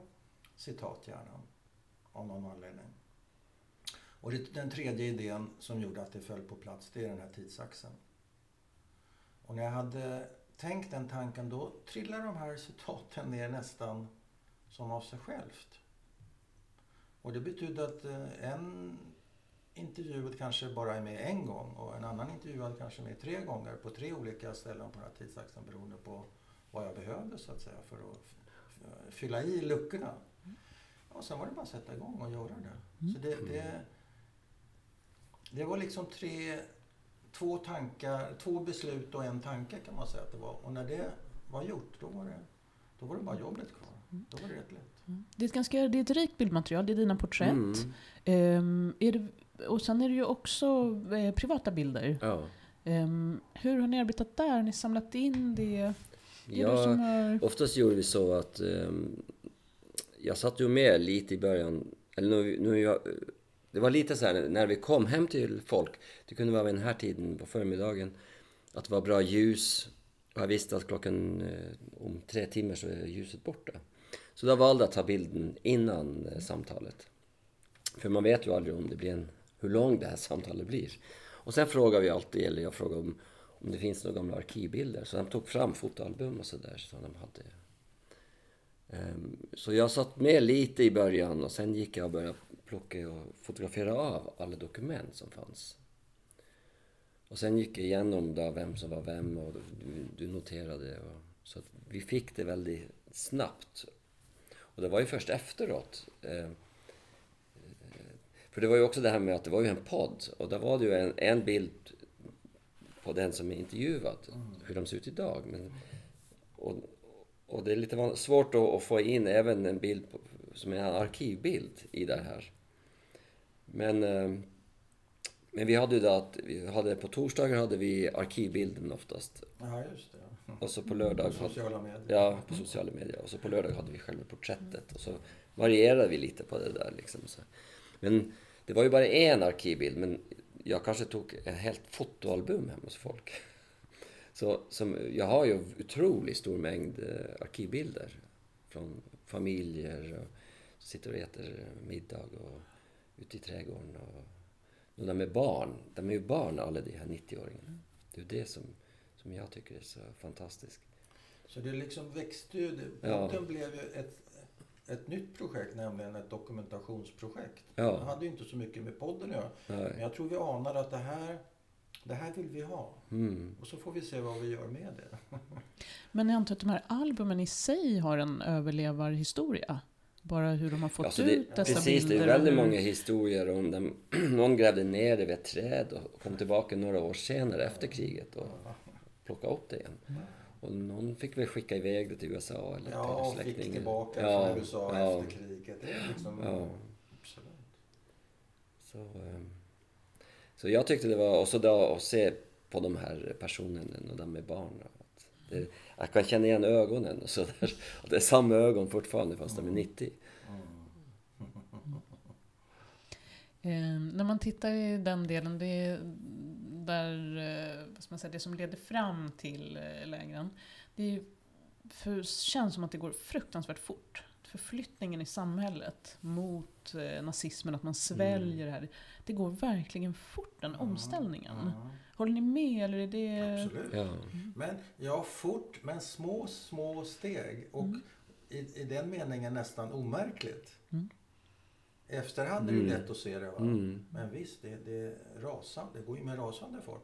citat gärna. Av någon anledning. Och det, den tredje idén som gjorde att det föll på plats, det är den här tidsaxeln. Och när jag hade tänkt den tanken då trillade de här citaten ner nästan som av sig självt. Och det betydde att eh, en intervjuad kanske bara är med en gång och en annan intervjuad kanske med tre gånger på tre olika ställen på den här tidsaxeln beroende på vad jag behövde så att säga för att fylla i luckorna. Och sen var det bara att sätta igång och göra det. Så det, det, det var liksom tre, två tankar, två beslut och en tanke kan man säga att det var. Och när det var gjort, då var det, då var det bara jobbet kvar. Då var det rätt lätt. Det är ett, ganska, det är ett rikt bildmaterial, det är dina porträtt. Mm. Ehm, är det, och sen är det ju också eh, privata bilder. Ja. Ehm, hur har ni arbetat där? Har ni samlat in det? Det Ja, har... Oftast gjorde vi så att ehm, jag satt ju med lite i början. Eller nu, nu jag, det var lite så här när vi kom hem till folk. Det kunde vara vid den här tiden på förmiddagen. Att det var bra ljus. Och jag visste att klockan eh, om tre timmar så är ljuset borta. Så då valde jag att ta bilden innan eh, samtalet. För man vet ju aldrig om det blir en, hur långt det här samtalet blir. Och sen frågar vi alltid, eller jag frågar om, om det finns några gamla arkivbilder. Så de tog fram fotoalbum och sådär som de hade. Um, Så jag satt med lite i början och sen gick jag och började plocka och fotografera av alla dokument som fanns. Och sen gick jag igenom då vem som var vem och du, du noterade. Och, så att vi fick det väldigt snabbt. Och det var ju först efteråt. Eh, för det var ju också det här med att det var ju en podd och där var det ju en, en bild på den som är intervjuad, hur de ser ut idag. Men, och, och det är lite svårt att, få in även en bild på, som är en arkivbild i det här. Men eh, Men vi hade ju det att, vi hade, på torsdagar hade vi arkivbilden oftast. Ja, just det. Och så på lördag... På sociala medier. Ja, på sociala medier. Och så på lördag hade vi själva porträttet. Och så varierade vi lite på det där liksom. Så. Men det var ju bara en arkivbild, men jag kanske tog ett helt fotoalbum hem hos folk. Så som, jag har ju otroligt stor mängd eh, arkivbilder från familjer och sitter och äter middag och ute i trädgården. Och, och de är barn. De är ju barn alla de här 90-åringarna. Det är det som, som jag tycker är så fantastiskt. Så det liksom växte ju. Det, Ja. blev ju ett, ett nytt projekt, nämligen ett dokumentationsprojekt. Ja. Det hade ju inte så mycket med podden att göra. Men jag tror vi anade att det här, det här vill vi ha. Mm. Och så får vi se vad vi gör med det. [laughs] Men jag antar att de här albumen i sig har en överlevarhistoria? Bara hur de har fått Alltså det, ut dessa precis, det bilder? är väldigt många historier om dem. [clears throat] Någon grävde ner det vid ett träd och kom tillbaka några år senare efter kriget och plockade upp det igen. Och någon fick väl skicka iväg det till USA eller Ja, till och fick släktingar. tillbaka Ja, från USA ja, efter kriget. Det är liksom... Ja. Absolut. Så, ehm, så jag tyckte det var, och så då att se på de här personerna och de med barn. Att det, jag kan känna igen ögonen och så där. [laughs] Och det är samma ögon fortfarande fast de är 90. [laughs] Eh, när man tittar i den delen, det är där, eh, vad ska man säga, det som leder fram till eh, lägren, det ju- för, känns som att det går fruktansvärt fort. Förflyttningen i samhället mot eh, nazismen, att man sväljer det här. Det går verkligen fort, den omställningen. Ja, Håller ni med? Eller är det... absolut. Ja. Men ja, fort, men små, små steg. Och i, i den meningen nästan omärkligt. Mm. Efterhand är det ju Mm. lätt att se det. Va? Mm. Men visst, det, det, är rasande, det går ju med rasande fart.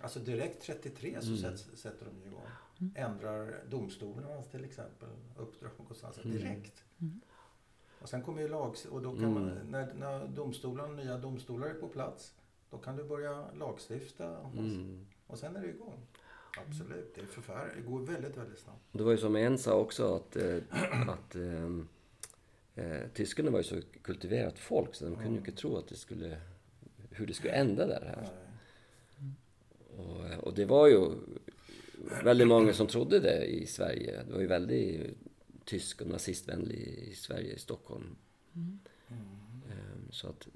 Alltså direkt 33 så Mm. sätts, sätter de igång. Ändrar domstolarna till exempel uppdrag och sånt. Mm. Direkt. Mm. Och sen kommer ju lag... Och då kan Mm. man, när, när domstolarna, nya domstolar är på plats, då kan du börja lagstifta. Och, Mm. och sen är det igång. Absolut, det är förfärligt. Det går väldigt, väldigt snabbt. Det var ju som en sa också att, eh, att eh, eh, tyskarna var ju så kultiverat folk så de kunde ju inte tro att det skulle, hur det skulle ända där här. Och, eh, och det var ju väldigt många som trodde det i Sverige. Det var ju väldigt tysk och nazistvänlig i Sverige, i Stockholm. Mm. Eh, Så att,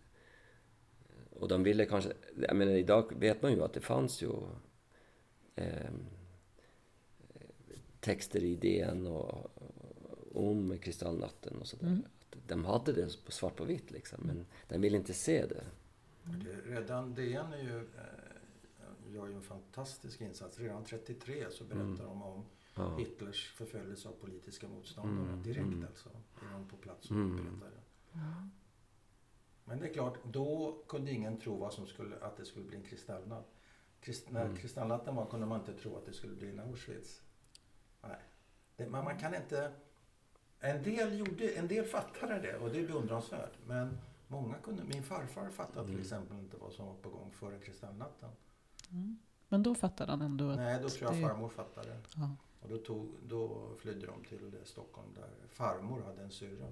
och de ville kanske, jag menar idag vet man ju att det fanns ju eh, texter i DN och, om Kristallnatten och sådär. Mm. Att De hade det på svart på vitt liksom, men de ville inte se det. Det, redan DN är ju, eh, gör ju en fantastisk insats. Redan 33 så berättar Mm. de om Ja. Hitlers förföljelse av politiska motståndare. Mm, Direkt mm. alltså. Är de på plats och Mm. berättar det. Men det är klart, då kunde ingen tro vad som skulle, att det skulle bli en kristallnatt. Krist, när Mm. kristallnatten var kunde man inte tro att det skulle bli en Auschwitz. Nej. Det, man, man kan inte... En del, gjorde, en del fattade det och det är beundransvärt. Men många kunde... Min farfar fattade till Mm. exempel inte vad som var på gång före kristallnatten. Mm. Men då fattade han ändå att... Nej, då tror jag det- farmor fattade. Ja. Och då, tog, då flydde de till Stockholm där farmor hade en syrra.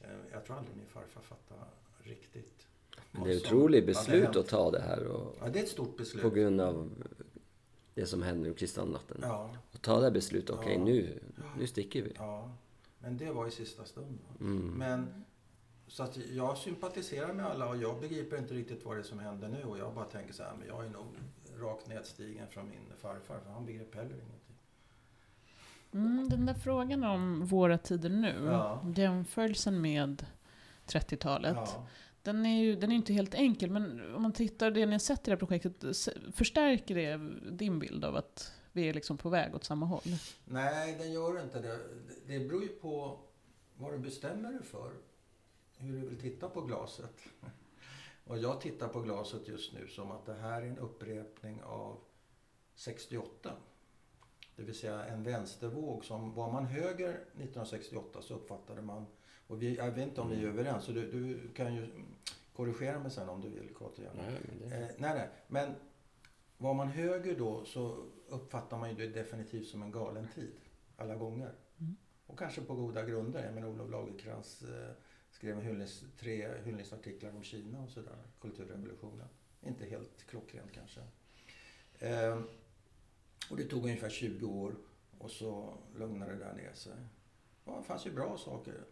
Eh, Jag tror aldrig min farfar fattade riktigt. Men det är ett otroligt beslut att ta det här och, Ja, det är ett stort beslut. på grund av det som hände med kristallnatten. Ja, Och ta det här beslutet, okej Ja. nu, nu sticker vi. ja. Men det var i sista stund. Mm. Men så att jag sympatiserar med alla och jag begriper inte riktigt vad det är som händer nu. Och jag bara tänker så här, men jag är nog rakt nedstigen från min farfar. För han begrep heller ingenting. Mm, den där frågan om våra tider nu, Ja. jämförelsen med 30-talet. Ja. Den är ju den är inte helt enkel, men om man tittar det ni har sett i det här projektet, förstärker det din bild av att vi är liksom på väg åt samma håll? Nej, den gör inte det. Det beror ju på vad du bestämmer dig för. Hur du vill titta på glaset. Och jag tittar på glaset just nu som att det här är en upprepning av 68. Det vill säga en vänstervåg som var man höger 1968 så uppfattade man, och vi, jag vet inte om vi är överens, så du, du kan ju korrigera mig sen om du vill Kato. Nej, men det, Eh, nej, nej. Men var man höger då så uppfattar man ju det definitivt som en galen tid. Alla gånger. Mm. Och kanske på goda grunder. Jag menar Olof Lagercrantz eh, skrev en hyllnings, tre hyllningsartiklar om Kina och sådär. Kulturrevolutionen. Inte helt klockrent kanske. Eh, och det tog ungefär 20 år och så lugnade det där ner sig. Ja, det fanns ju bra saker.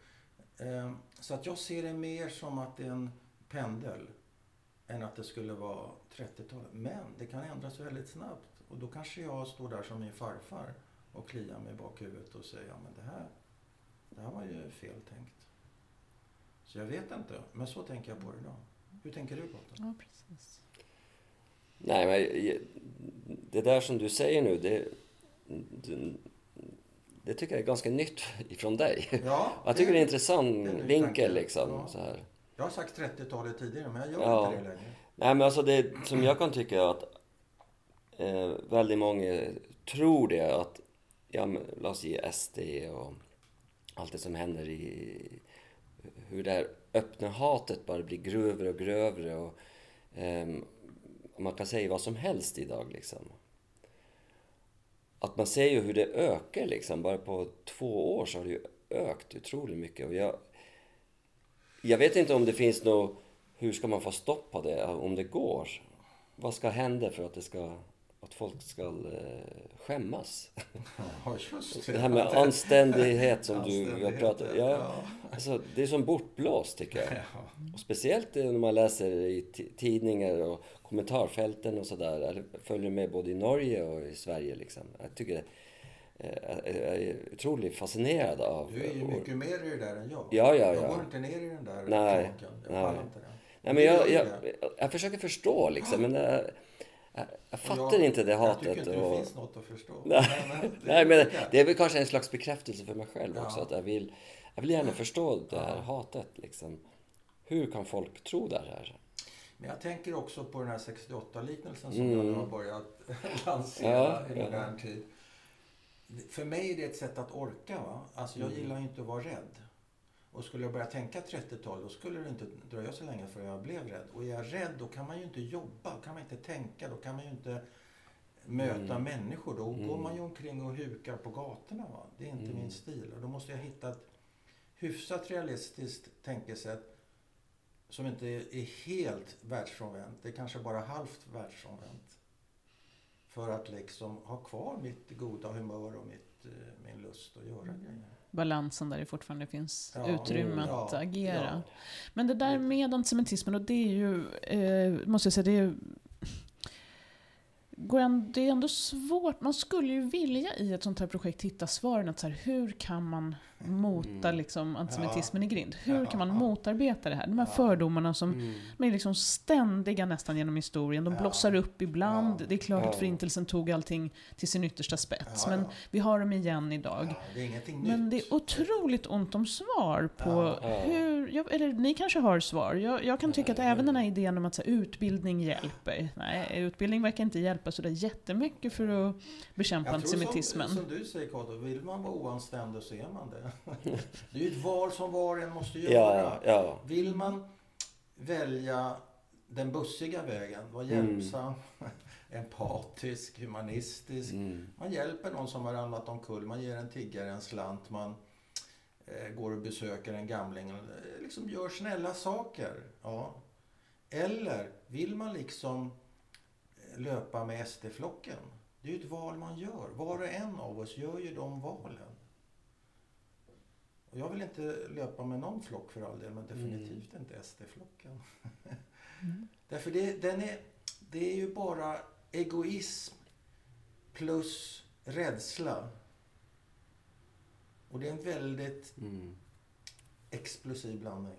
Eh, så att jag ser det mer som att det är en pendel än att det skulle vara 30-talet. Men det kan ändras väldigt snabbt. Och då kanske jag står där som min farfar och kliar mig i bakhuvudet och säger ja men det här, det här var ju fel tänkt. Så jag vet inte, men så tänker jag på det idag. Hur tänker du på det? Ja, precis. Nej, men det där som du säger nu, det, det, det tycker jag är ganska nytt [laughs] ifrån dig. Ja, jag tycker det är en intressant vinkel liksom. Ja. Så här. Jag har sagt 30-talet tidigare, men jag gör Ja. inte det längre. Nej, men alltså det som jag kan tycka är att eh, väldigt många tror det att, ja men låt oss ge SD och allt det som händer i hur det här öppna hatet bara blir grövre och grövre och ehm, man kan säga vad som helst idag liksom. Att man ser ju hur det ökar liksom. Bara på två år så har det ju ökat otroligt mycket. Och jag, jag vet inte om det finns något... Hur ska man få stopp på det? Om det går? Vad ska hända för att det ska... Att folk ska eh, skämmas? Ja, just Det här med anständighet som du har Anständighet, pratat ja, ja. alltså, Det är som bortblåst tycker jag. Ja. Och speciellt eh, när man läser i ti- tidningar och kommentarfälten och sådär. Eller följer med både i Norge och i Sverige liksom. Jag tycker jag är otroligt fascinerad av... Du är ju mycket mer i det där än jag. Ja, ja, Jag ja. går inte ner i den där Nej. Jag nej. pallar inte det. Nej, men jag, jag, det. jag försöker förstå liksom, men jag, jag, jag fattar jag- inte det hatet. Jag tycker inte och... det finns något att förstå. [laughs] Nej, det Nej, men det är väl kanske en slags bekräftelse för mig själv Ja. också. Att jag vill, jag vill gärna förstå det här Ja. hatet. Liksom. Hur kan folk tro det här? Men jag tänker också på den här 68-liknelsen som Mm. jag nu har börjat [laughs] lansera Ja, i modern tid. För mig är det ett sätt att orka. Va? Alltså jag Mm. gillar ju inte att vara rädd. Och skulle jag börja tänka 30-tal då skulle det inte dröja så länge förrän jag blev rädd. Och är jag rädd då kan man ju inte jobba, då kan man inte tänka, då kan man ju inte möta Mm. människor. Då går Mm. man ju omkring och hukar på gatorna. Va? Det är inte Mm. min stil. Och då måste jag hitta ett hyfsat realistiskt tänkesätt som inte är helt världsfrånvänt. Det är kanske bara halvt världsfrånvänt. För att liksom ha kvar mitt goda humör och mitt, eh, min lust att göra grejer. Balansen där det fortfarande finns Ja, utrymme mm, att ja, agera. ja. Men det där med antisemitismen, och det är ju, eh, måste jag säga, det är ju går ändå, det är ändå svårt. Man skulle ju vilja i ett sånt här projekt hitta svaren. Att så här, hur kan man mota Mm. liksom, antisemitismen i grind? Hur kan man Ja. motarbeta det här? De här Ja. fördomarna som Mm. är liksom ständiga nästan genom historien. De Ja. blossar upp ibland. Ja. Det är klart att Ja. förintelsen tog allting till sin yttersta spets. Ja, men ja. vi har dem igen idag. Ja, det Men det är otroligt ont om svar på Ja. Ja. hur, jag, eller ni kanske har svar. Jag, jag kan tycka att Nej. även den här idén om att så här, utbildning hjälper. Nej, utbildning verkar inte hjälpa så där jättemycket för att bekämpa Jag tror antisemitismen. som, som du säger Kato, vill man vara oanständig så är man det. [laughs] Det är ju ett val som var och en måste göra. Ja, ja. Vill man välja den bussiga vägen, vara Mm. hjälpsam, [laughs] empatisk, humanistisk. Mm. Man hjälper någon som har ramlat omkull, man ger en tiggare en slant, man eh, går och besöker en gamling, eh, liksom gör snälla saker. Ja. Eller vill man liksom löpa med SD-flocken? Det är ju ett val man gör. Var och en av oss gör ju de valen. Och jag vill inte löpa med någon flock för all del, men definitivt inte SD-flocken. Mm. [laughs] Därför det, den är, det är ju bara egoism plus rädsla. Och det är en väldigt Mm. explosiv blandning.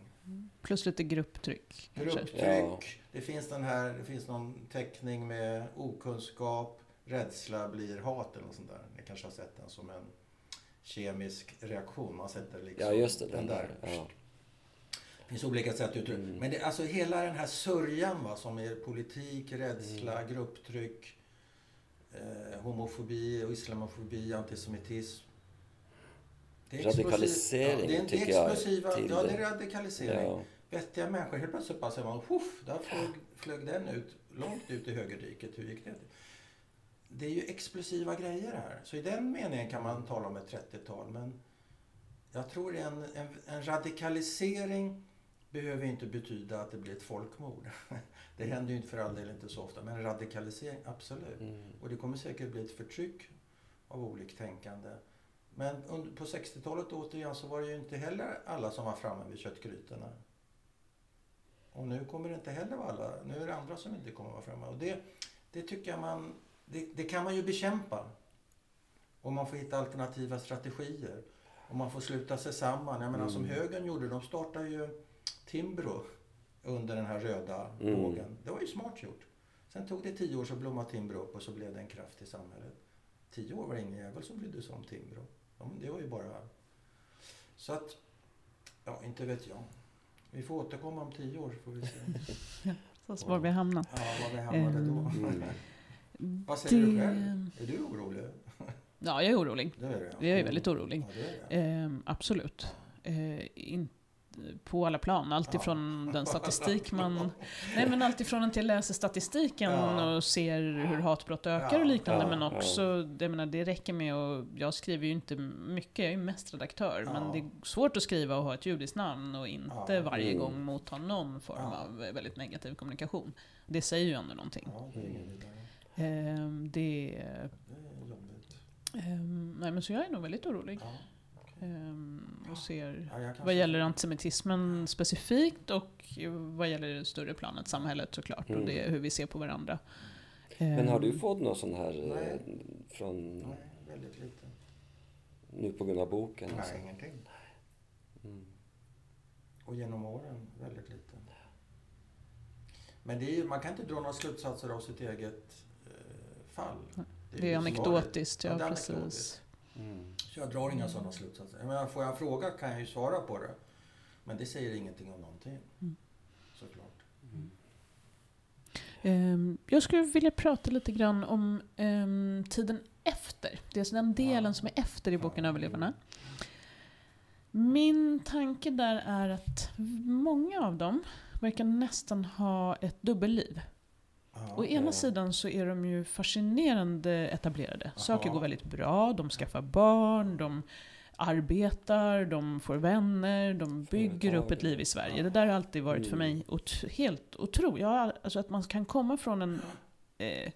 Plus lite grupptryck. Grupptryck, Ja. Det finns den här, det finns någon teckning med okunskap, rädsla blir hat eller något sånt där. Ni kanske har sett den som en kemisk reaktion. Man sätter liksom Ja, just det. Den där. Ja. Det finns olika sätt att uttrycka Mm. Men det, alltså hela den här sörjan va, som är politik, rädsla, Mm. grupptryck, eh, homofobi, och islamofobi, antisemitism. Det är Radikalisering ja, det är tycker jag till Ja, det det. är radikalisering. Ja. Vettiga människor, helt plötsligt bara säger man Huff, där flög, flög den ut, långt ut i högerdiket. Hur gick det? Det är ju explosiva grejer här. Så i den meningen kan man tala om ett 30-tal. Men jag tror en, en, en radikalisering behöver inte betyda att det blir ett folkmord. [laughs] Det händer ju inte för all del inte så ofta, men radikalisering, absolut. Mm. Och det kommer säkert bli ett förtryck av oliktänkande. Men på 60-talet återigen så var det ju inte heller alla som var framme vid köttgrytorna. Och nu kommer det inte heller vara alla. Nu är det andra som inte kommer vara framme. Och det, det tycker jag man... Det, det kan man ju bekämpa. Och man får hitta alternativa strategier. Och man får sluta sig samman. Jag menar Mm. som högern gjorde, de startade ju Timbro under den här röda Mm. vågen. Det var ju smart gjort. Sen tog det tio år så blommade Timbro upp och så blev det en kraft i samhället. Tio år var det ingen jävel som brydde sig om Timbro. Ja, det var ju bara... Så att, ja, inte vet jag. Vi får återkomma om tio år så får vi se [laughs] Så var vi hamnar. ja, var vi hamnade då. Mm. Vad säger du Det- själv? Är du orolig? Ja, jag är orolig. Det är det. Jag är väldigt orolig. Ja, det är det. Ehm, absolut. Eh, in, på alla plan. Allt Ja. den statistik man... Nej men allt ifrån att jag läser statistiken Ja. och ser hur hatbrott ökar Ja. och liknande. Men också, jag menar, det räcker med och Jag skriver ju inte mycket, jag är ju mest redaktör. Men det är svårt att skriva och ha ett judiskt namn och inte varje Mm. gång motta någon form av väldigt negativ kommunikation. Det säger ju ändå någonting. Det är. Ehm, det... Det är jobbigt. ehm, nej men så jag är nog väldigt orolig. Ehm, och ser Ja, vad gäller antisemitismen specifikt och vad gäller det större planet, samhället såklart, Mm. och det, hur vi ser på varandra. Men har du Ehm, fått någon sån här eh, Nej. från Nej, väldigt lite. nu på grund av boken? alltså? Nej, ingenting. Mm. Och genom åren väldigt lite. Men det är, man kan inte dra några slutsatser av sitt eget eh, fall. Det är ju så anekdotiskt, Ja, ja, det är precis. anekdotiskt. Mm. Så jag drar inga sådana slutsatser. Jag menar, får jag fråga kan jag ju svara på det. Men det säger ingenting om någonting. Mm. Såklart. Mm. Ehm, jag skulle vilja prata lite grann om ehm, tiden efter. Det är alltså den delen Ja. som är efter i boken Ja. Överlevarna. Min tanke där är att många av dem verkar nästan ha ett dubbelliv. Ja, Å ena Ja. sidan så är de ju fascinerande etablerade. Saker Aha. går väldigt bra, de skaffar barn, de arbetar, de får vänner, de bygger upp ett liv i Sverige. Ja. Det där har alltid varit för Mm. mig ot- helt otroligt. Har- Alltså att man kan komma från en eh,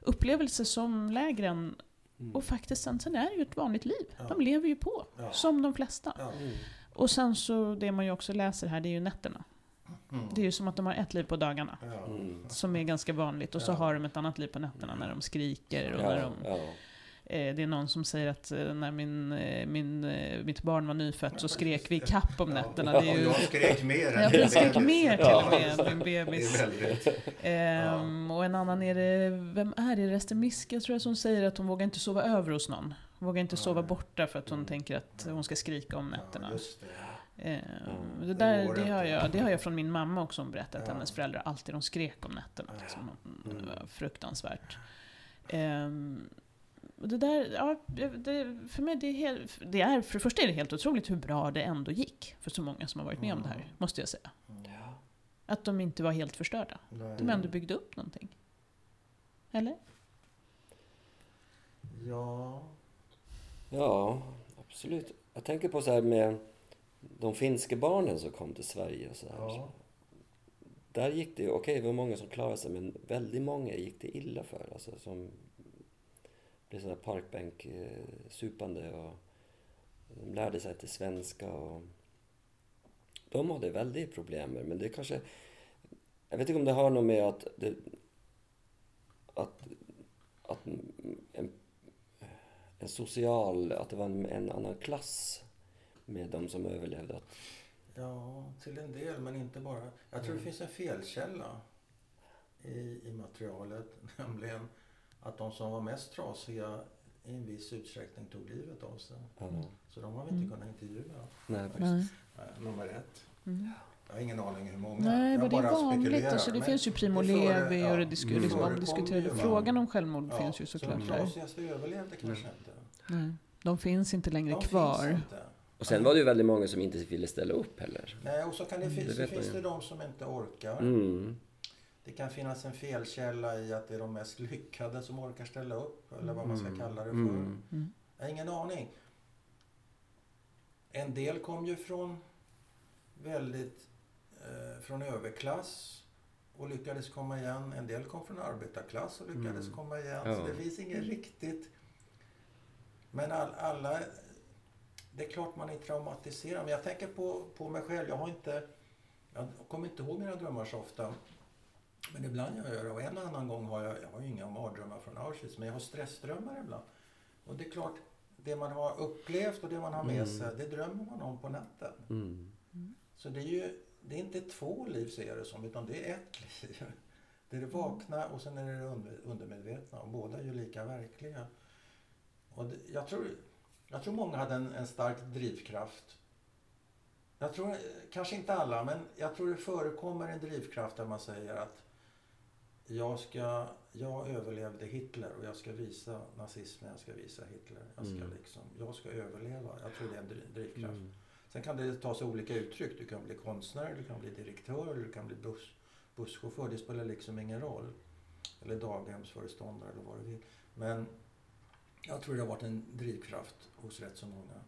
upplevelse som lägre än, Mm. och faktiskt sen, sen är det ju ett vanligt liv. Ja. De lever ju på, Ja. som de flesta. Ja. Och sen så, det man ju också läser här, det är ju nätterna. Mm. Det är ju som att de har ett liv på dagarna. Ja. Mm. Som är ganska vanligt. Och så Ja. har de ett annat liv på nätterna när de skriker. Och Ja, när de, ja. eh, det är någon som säger att eh, när min, eh, min, eh, mitt barn var nyfött så skrek vi kapp om Ja. nätterna. Det är Och ju, jag skrek mer än jag din skrek bebis. mer till Ja. och med än min bebis. väldigt... Ehm, och en annan är det, vem är det? Ester Miska tror jag som säger att hon vågar inte sova över hos någon. Hon vågar inte sova borta för att hon Mm. tänker att hon ska skrika om nätterna. Ja, just det. Där, det, har jag, det har jag från min mamma också hon berättat, att Ja. hennes föräldrar alltid de skrek om nätterna. Liksom. Det Mm. var fruktansvärt. Och det där, ja, det, för mig det är, helt, det är, för det första är det helt otroligt hur bra det ändå gick för så många som har varit med om det här, Mm. måste jag säga. Mm. Ja. Att de inte var helt förstörda. Nej. De ändå byggde upp någonting. Eller? Ja. ja, absolut. Jag tänker på så här med de finska barnen som kom till Sverige och så här. Ja. Där gick det ju, okej det var många som klarade sig men väldigt många gick det illa för. Alltså som blev sådana parkbänk eh, supande och de lärde sig inte svenska och de hade väldigt problem men det kanske jag vet inte om det har något med att det, att, att en, en social, att det var en, en annan klass med de som överlevde. Ja, till en del, men inte bara. Jag tror det finns en felkälla i, i materialet, [laughs] nämligen att de som var mest trasiga i en viss utsträckning tog livet av sig. ja, Så de har vi inte Mm. kunnat intervjua. nej, Nej. Nummer ett. Mm. Jag har ingen aning hur många. Nej, jag men det är vanligt. Alltså, det finns ju Primo Levi och det disku, Mm. liksom va? Frågan om självmord Ja, finns ju så såklart de där. trasigaste överlevde kanske inte. Nej, de finns inte längre De kvar. finns inte. Och sen var det ju väldigt många som inte ville ställa upp heller. Nej, och så, kan det, Mm, det så vet man finns det de som inte orkar. Mm. Det kan finnas en felkälla i att det är de mest lyckade som orkar ställa upp. Eller vad man ska Mm. kalla det för. Mm. Jag har ingen aning. En del kom ju från väldigt från överklass och lyckades komma igen. En del kom från arbetarklass och lyckades Mm. komma igen. Ja. Så det finns inget riktigt... Men all, alla... Det är klart man är traumatiserad. Men jag tänker på, på mig själv. Jag har inte... Jag kommer inte ihåg mina drömmar så ofta. Men ibland gör jag det. Och en och annan gång har jag... Jag har ju inga mardrömmar från Auschwitz. Men jag har stressdrömmar ibland. Och det är klart, det man har upplevt och det man har med Mm. sig, det drömmer man om på natten. Mm. Så det är ju det är inte två liv ser jag det som, utan det är ett liv. Det är det vakna och sen är det det under, undermedvetna. Och båda är ju lika verkliga. Och det, jag, tror, jag tror många hade en, en stark drivkraft. Jag tror, kanske inte alla, men jag tror det förekommer en drivkraft där man säger att jag, ska, jag överlevde Hitler och jag ska visa nazismen, jag ska visa Hitler. Jag ska, Mm. liksom, jag ska överleva. Jag tror det är en driv- drivkraft. Mm. Sen kan det ta sig olika uttryck. Du kan bli konstnär, du kan bli direktör, du kan bli buss, busschaufför. Det spelar liksom ingen roll. Eller daghemsföreståndare eller vad du vill. Men jag tror det har varit en drivkraft hos rätt så många.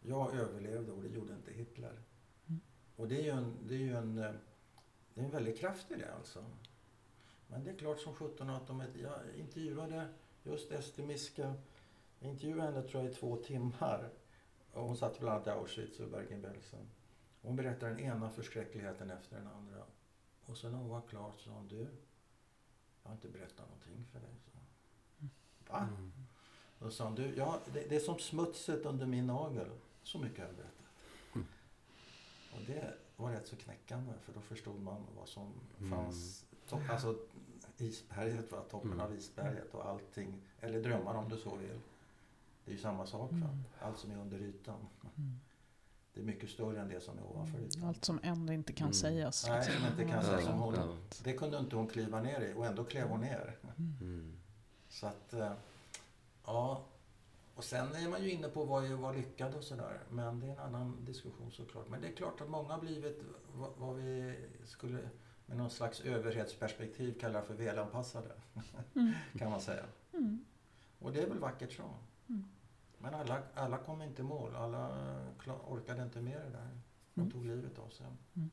Jag överlevde och det gjorde inte Hitler. Mm. Och det är ju en, det är ju en, eh, det är en väldig kraft i det alltså. Men det är klart som sjutton att de, jag intervjuade just Ester Miska. Jag intervjuade henne tror jag i två timmar. Och hon satt bland annat i Auschwitz och Bergen-Belsen. Hon berättade den ena förskräckligheten efter den andra. Och sen när hon var klar så sa hon, du, jag har inte berättat någonting för dig. Så. Va? Mm. Då sa hon, du, ja, det, det är som smutset under min nagel. Så mycket har jag berättat. Mm. Och det var rätt så knäckande för då förstod man vad som Mm. fanns. Alltså isberget var toppen Mm. av isberget och allting. Eller drömmar om du så vill. Det är ju samma sak. Va? Mm. Allt som är under ytan. Mm. Det är mycket större än det som är ovanför ytan. Allt som ändå inte kan Mm. sägas. Nej, liksom. som inte kan sägas som hon. Det kunde inte hon kliva ner i och ändå klev hon ner. Mm. Så att, eh, ja. Och sen är man ju inne på vad är vad lyckad och sådär. Men det är en annan diskussion såklart. Men det är klart att många har blivit vad, vad vi skulle med någon slags överhetsperspektiv kalla för välanpassade. Mm. [laughs] Kan man säga. Mm. Och det är väl vackert så. Mm. Men alla, alla kom inte i mål. Alla orkade inte med det där. De Mm. tog livet av sig. Mm.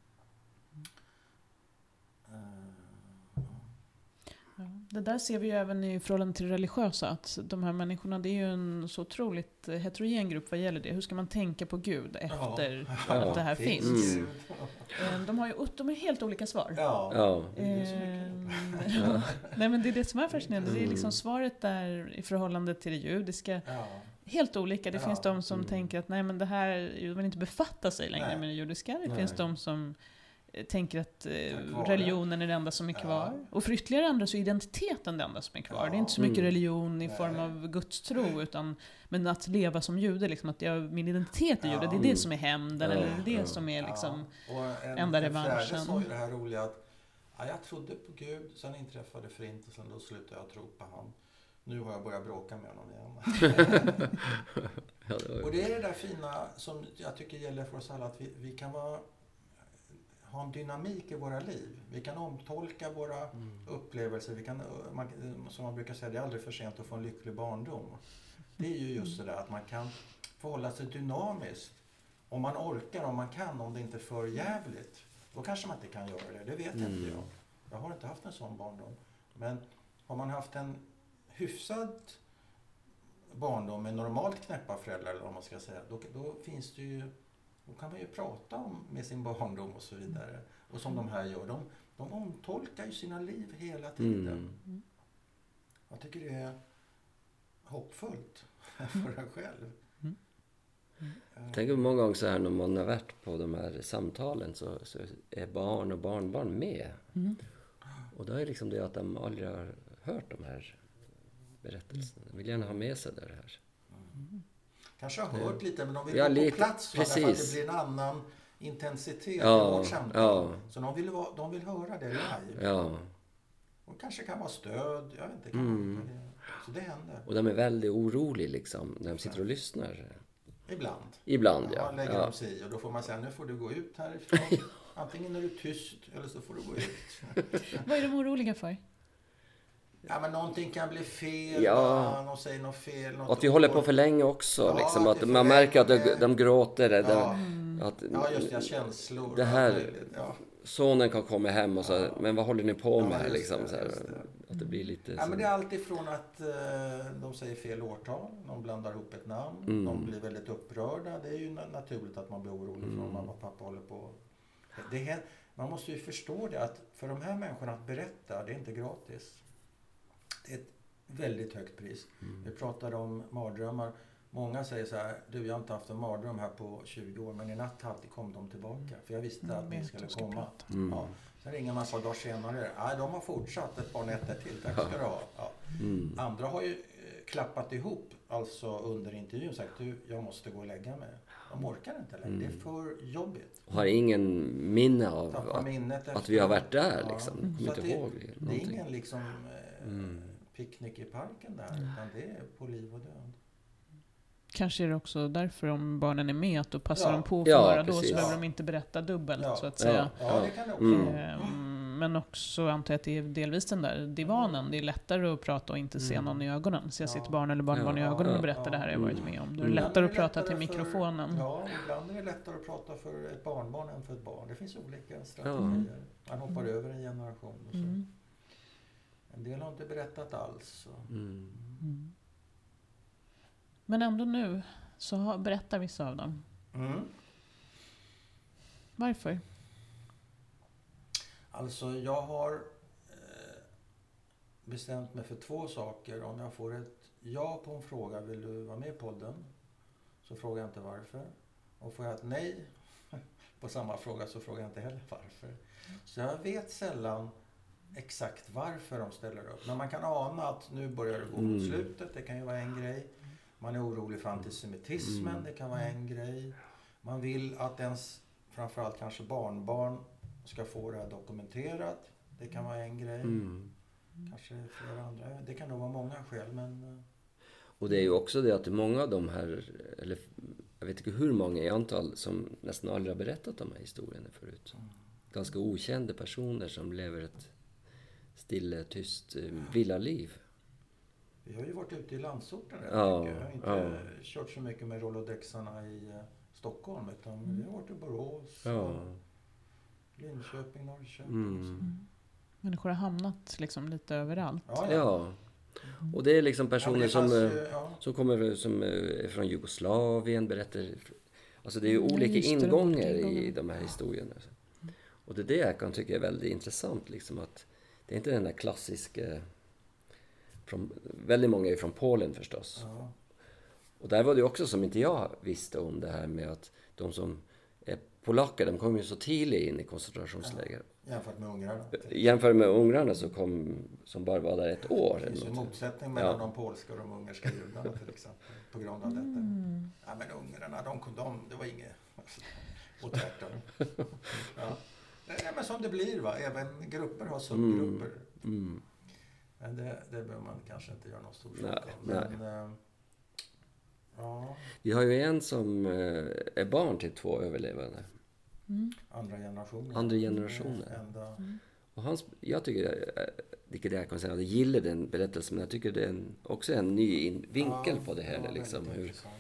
Ja, det där ser vi ju även i förhållande till religiösa, att de här människorna, det är ju en så otroligt eh, heterogen grupp vad gäller det. Hur ska man tänka på Gud efter Ja. att det här Finns finns? Mm. Eh, De har ju de har helt olika svar. Ja. Ja. Ehm, [laughs] [laughs] Nej men det är det som är fascinerande. Det är Mm. liksom svaret där i förhållande till det judiska. Ja. Helt olika. Det Ja. finns de som Mm. tänker att nej men det här, de vill inte befatta sig längre Nej. med det judiska. Det Nej. finns de som tänker att eh, religionen är det enda som är Ja. kvar. Och för ytterligare andra så är identiteten det enda som är kvar. Ja. Det är inte så mycket Mm. religion i Nej. form av gudstro, utan men att leva som jude, liksom, att jag, min identitet är jude, Ja. det är det som är hämnden, Ja. eller det är det Ja. som är liksom... Ja, och en, enda en revanschen. fjärde sa ju det här roliga att ja, jag trodde på Gud, sen inträffade förintelsen, då slutade jag tro på han. Nu har jag börjat bråka med honom igen. [laughs] Ja, och det är det där fina som jag tycker gäller för oss alla, att vi, vi kan vara, ha en dynamik i våra liv. Vi kan omtolka våra Mm. upplevelser. Vi kan, man, som man brukar säga, det är aldrig för sent att få en lycklig barndom. Det är ju just det där att man kan förhålla sig dynamiskt. Om man orkar, om man kan, om det inte är för jävligt. Då kanske man inte kan göra det, det vet Mm. inte jag. Jag har inte haft en sån barndom. Men har man haft en hyfsad barndom med normalt knäppa föräldrar, eller vad man ska säga, då, då finns det ju då kan man ju prata om med sin barndom och så vidare. Och som de här gör, de, de omtolkar ju sina liv hela tiden. Mm. Jag tycker det är hoppfullt [laughs] för en själv. Mm. Tänk hur många gånger så här när man har varit på de här samtalen så, så är barn och barnbarn med. Mm. Och då är liksom det att de aldrig har hört de här berättelserna. De vill gärna ha med sig det här. Kanske har hört lite, men de vill Ja, vara på plats. Därför att precis. det blir en annan intensitet Ja, i vårt samtal. ja. Så de vill, vara, de vill höra det live. Ja, Och kanske kan vara stöd, jag vet inte. Kan Mm. så det händer. och de är väldigt oroliga liksom när de sitter och lyssnar. Ibland. Ibland Ja, ja. lägger ja. de sig i och då får man säga nu får du gå ut härifrån. [laughs] Antingen är du tyst eller så får du gå ut. Vad är de oroliga för? Ja men någonting kan bli fel, Ja. någon säger något fel. Något att vi håller på för länge också. Ja, liksom, att det man märker att de, de gråter. Det, Ja. Mm. att, Ja just det, känslor. Det här-. Ja. sonen kan komma hem och så, Ja. men vad håller ni på Ja, med? just liksom, det, så här, det. att det blir lite... Ja, men det är allt ifrån att eh, de säger fel årtal, de blandar ihop ett namn, Mm. de blir väldigt upprörda. Det är ju na- naturligt att man blir orolig för om Mm. mamma och pappa håller på. Det är, man måste ju förstå det att för de här människorna att berätta, det är inte gratis. Det är ett väldigt högt pris. Mm. Vi pratade om mardrömmar. Många säger så här, du jag har inte haft en mardröm här på 20 år men i natt alltid kom de tillbaka. För jag visste att Jag ni skulle komma. Mm. Ja. Sen ringer man ett par dagar senare. Nej, de har fortsatt ett par nätter till. Tack ska du ha. Ja. Mm. Andra har ju eh, klappat ihop alltså under intervjun sagt du, jag måste gå och lägga mig. De orkar inte längre. Det är Mm. för jobbigt. Och har ingen minne av att, att vi har varit där Ja. liksom. Så Kommer att inte det, ihåg det är någonting. ingen liksom eh, Mm. Picknick i parken där. Utan det är på liv och död. Kanske är det också därför om barnen är med, att då passar Ja. de på att Ja, höra då, så behöver Ja. de inte berätta dubbelt Ja. så att säga. Ja, det kan det också Mm. vara. Ehm, Men också antar jag att det är delvis den där divanen. Det är lättare att prata och inte se Mm. någon i ögonen. Se Ja. sitt barn eller barnbarn i ögonen och Ja. berätta det här jag varit med om. Då är det Mm. lättare att prata till mikrofonen. För, ja, ibland är det lättare att prata för ett barnbarn än för ett barn. Det finns olika strategier. Man hoppar över en generation. Och så. Mm. En del har inte berättat alls. Mm. Mm. Men ändå nu så har- berättar vissa av dem. Mm. Varför? Alltså jag har eh, bestämt mig för två saker. Om jag får ett ja på en fråga, vill du vara med i podden? Så frågar jag inte varför. Och får jag ett nej [laughs] på samma fråga så frågar jag inte heller varför. Så jag vet sällan exakt varför de ställer upp. Men man kan ana att nu börjar det gå mot Mm. slutet. Det kan ju vara en grej. Man är orolig för antisemitismen. Mm. Det kan vara en grej. Man vill att ens, framförallt kanske barnbarn, ska få det här dokumenterat. Det kan vara en grej. Mm. Kanske flera andra. Det kan nog vara många skäl men... eh, Och det är ju också det att många av de här, eller jag vet inte hur många i antal, som nästan aldrig har berättat de här historierna förut. Ganska okända personer som lever ett stille, tyst eh, villaliv. Vi har ju varit ute i landsorten rätt Ja, mycket. Jag har inte ja. kört så mycket med Rolodexarna i eh, Stockholm utan vi har varit i Borås, Ja. Linköping, Norrköping. Mm. Människor har hamnat liksom lite överallt. Ja, ja. Ja. Och det är liksom Ja, personer det som, eh, ju- ja. som kommer som är från Jugoslavien, berättar... Alltså det är ju Mm, olika ingångar i de här historierna. Och det är det jag kan tycka är väldigt intressant. Liksom, att det är inte den där klassiska... Från, väldigt många är från Polen förstås. Ja. Och där var det också som inte jag visste om det här med att de som är polacker, de kom ju så tidigt in i koncentrationsläger. Jämfört med ungrarna. Jämfört med ungrarna så kom, som bara var där ett år. Det Eller finns ju en motsättning mellan Ja. de polska och de ungerska judarna till exempel. På grund av detta. Mm. Ja men ungrarna, de, kom- de, det var inget... [laughs] Och tvärtom. Ja. Nej, men som det blir va. Även grupper har subgrupper. Mm. Men det, det behöver man kanske inte göra någon stor sak Nej, av. Men, eh, ja, Vi har ju en som eh, är barn till två överlevande. Mm. andra generationen. Andra generationen. Ända, Och hans, jag tycker, vilket jag kan säga, jag gillar den berättelsen, men jag tycker det är en, också en ny in, vinkel Ja, på det hela. ja, liksom, hur intressant.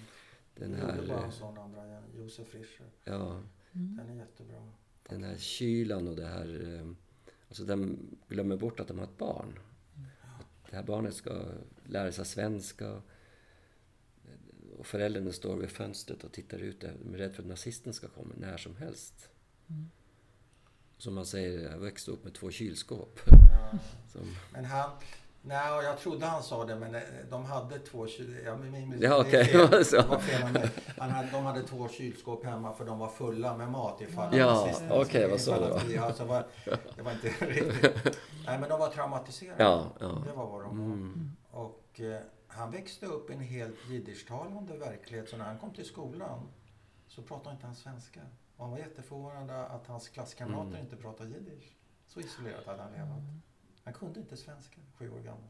den här, bara eh, en sån andra, Josef Fischer. ja, Mm. Den är jättebra. Den här kylan och det här... eh, Alltså de glömmer bort att de har ett barn. Att det här barnet ska lära sig svenska. Och föräldrarna står vid fönstret och tittar ut. De är rädda för att nazisten ska komma när som helst. Mm. Som man säger, jag växte upp med två kylskåp. Ja. Som, Men han... Nej, jag trodde han sa det, men eh, de hade två kyl... Ja, men min, Ja, det är okej, fel. det [laughs] var så. Det var fel av mig. Han hade, de hade två kylskåp hemma för de var fulla med mat ifall Ja, okej, skulle- vad sa du alltså, var, Det var inte [laughs] riktigt... Nej, men de var traumatiserade. ja, ja. Det var vad de var. Mm. Och eh, han växte upp i en helt jiddischtalande verklighet. Så när han kom till skolan så pratade inte han svenska. Och han var jätteförvånad att hans klasskamrater Mm. inte pratade jiddisch. Så isolerat hade han levat. Han kunde inte svenska, sju år gammal.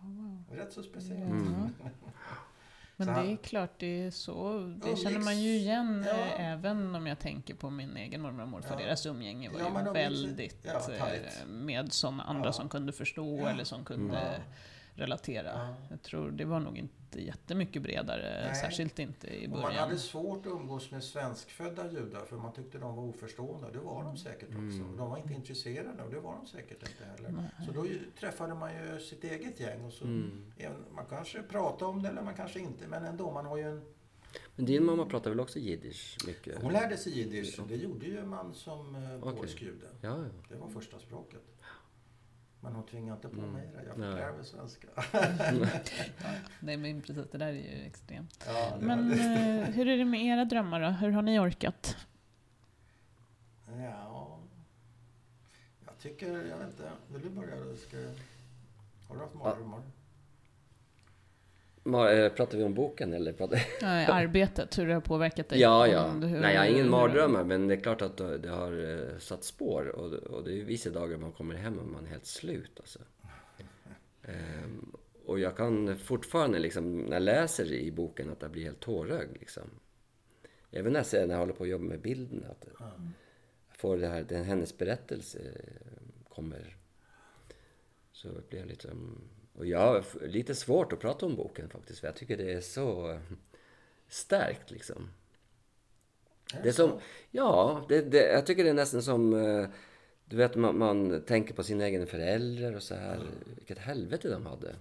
Ja, wow. Rätt så speciellt. Mm. [laughs] Men Så det är klart, det är så. Det känner man ju igen Ja. eh, även om jag tänker på min egen mormor och morfar. Ja. Deras umgänge var Ja, ju men väldigt eh, med sådana andra Ja. som kunde förstå Ja. eller som kunde Ja. relatera. Ja. Jag tror det var nog inte jättemycket bredare, Nej. särskilt inte i Och man början. hade svårt att umgås med svenskfödda judar för man tyckte de var oförstående. Det var de säkert också. Mm. De var inte intresserade och det var de säkert inte heller. Nej. Så då träffade man ju sitt eget gäng och så Mm. även- man kanske pratade om det eller man kanske inte. Men ändå, man har ju en... Men din mamma pratar väl också jiddisch mycket? Hon lärde sig jiddisch. Det gjorde ju man som eh, polsk jude. Ja, ja. Det var första språket. Men hon tvingade inte på Mm. mig det. Jag mig svenska. [laughs] [laughs] Nej men precis, det där är ju extremt. Ja, Men eh, hur är det med era drömmar då? Hur har ni orkat? Ja... Jag tycker, jag vet inte. Vill du börja? Ska... Har du haft mardrömmar? Eh, Pratar vi om boken eller? Pratar... Nej, arbetet, hur det har påverkat dig? Ja, ja. Hur- Nej, jag har ingen hur- mardrömmar, men det är klart att det har eh, satt spår. Och, och det är ju vissa dagar man kommer hem och man är helt slut alltså. Ehm, och jag kan fortfarande liksom, när jag läser i boken att jag blir helt tårögd liksom. Även när jag, ser, när jag håller på att jobba med bilden, att jag får det här, den, hennes berättelse kommer. Så blir jag liksom... Och jag har lite svårt att prata om boken faktiskt, för jag tycker det är så eh, starkt liksom. Det är som, ja, det, det, jag tycker det är nästan som, eh, du vet man, man tänker på sina egna föräldrar och så här, vilket helvete de hade.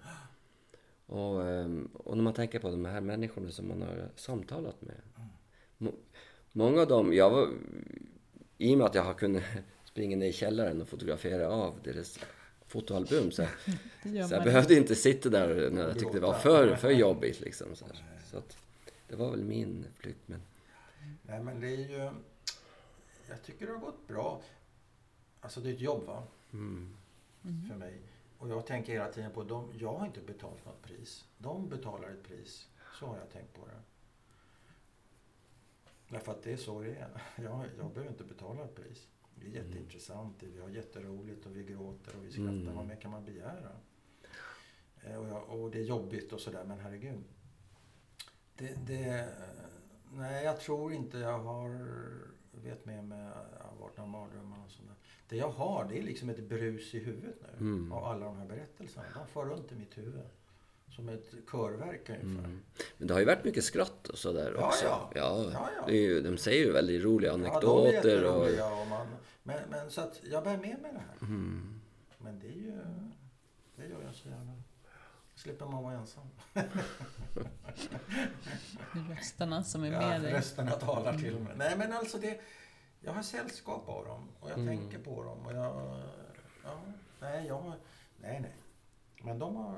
Och, ehm, och när man tänker på de här människorna som man har samtalat med. Må, många av dem, jag var, i och med att jag har kunnat [laughs] springa ner i källaren och fotografera av deras fotoalbum så, [laughs] så jag behövde inte sitta där när jag tyckte det var för, för jobbigt liksom. Så, så att, det var väl min flykt. Men, Nej, men det är ju... Jag tycker det har gått bra. Alltså det är ett jobb va, mm. för mig. Och jag tänker hela tiden på dem. Jag har inte betalt något pris. De betalar ett pris. Så har jag tänkt på det. Därför att det är så det är. [laughs] Jag, jag behöver inte betala ett pris. Det är jätteintressant. Vi har jätteroligt och vi gråter och vi skrattar. Mm. Vad mer kan man begära? Eh, Och, jag, och det är jobbigt och sådär, men herregud. Det, det, nej, jag tror inte jag har vet med mig varit några mardrömmar och sådär. Det jag har, det är liksom ett brus i huvudet nu. Mm. Av alla de här berättelserna. De far runt i mitt huvud. Som ett körverk ungefär. Mm. Men det har ju varit mycket skratt och sådär Ja, också. ja. Ja, ja. Är ju, de säger ju väldigt roliga Ja, de är anekdoter. och, man, men, men så att jag bär med mig det här. mm. Men det är ju... Det gör jag så gärna. slipper man vara ensam. Rösterna som är Ja, med dig. rösterna talar till mig. Nej men alltså det... Jag har sällskap av dem och jag Mm. tänker på dem och jag... Ja, nej, jag har... Nej, nej. Men de har,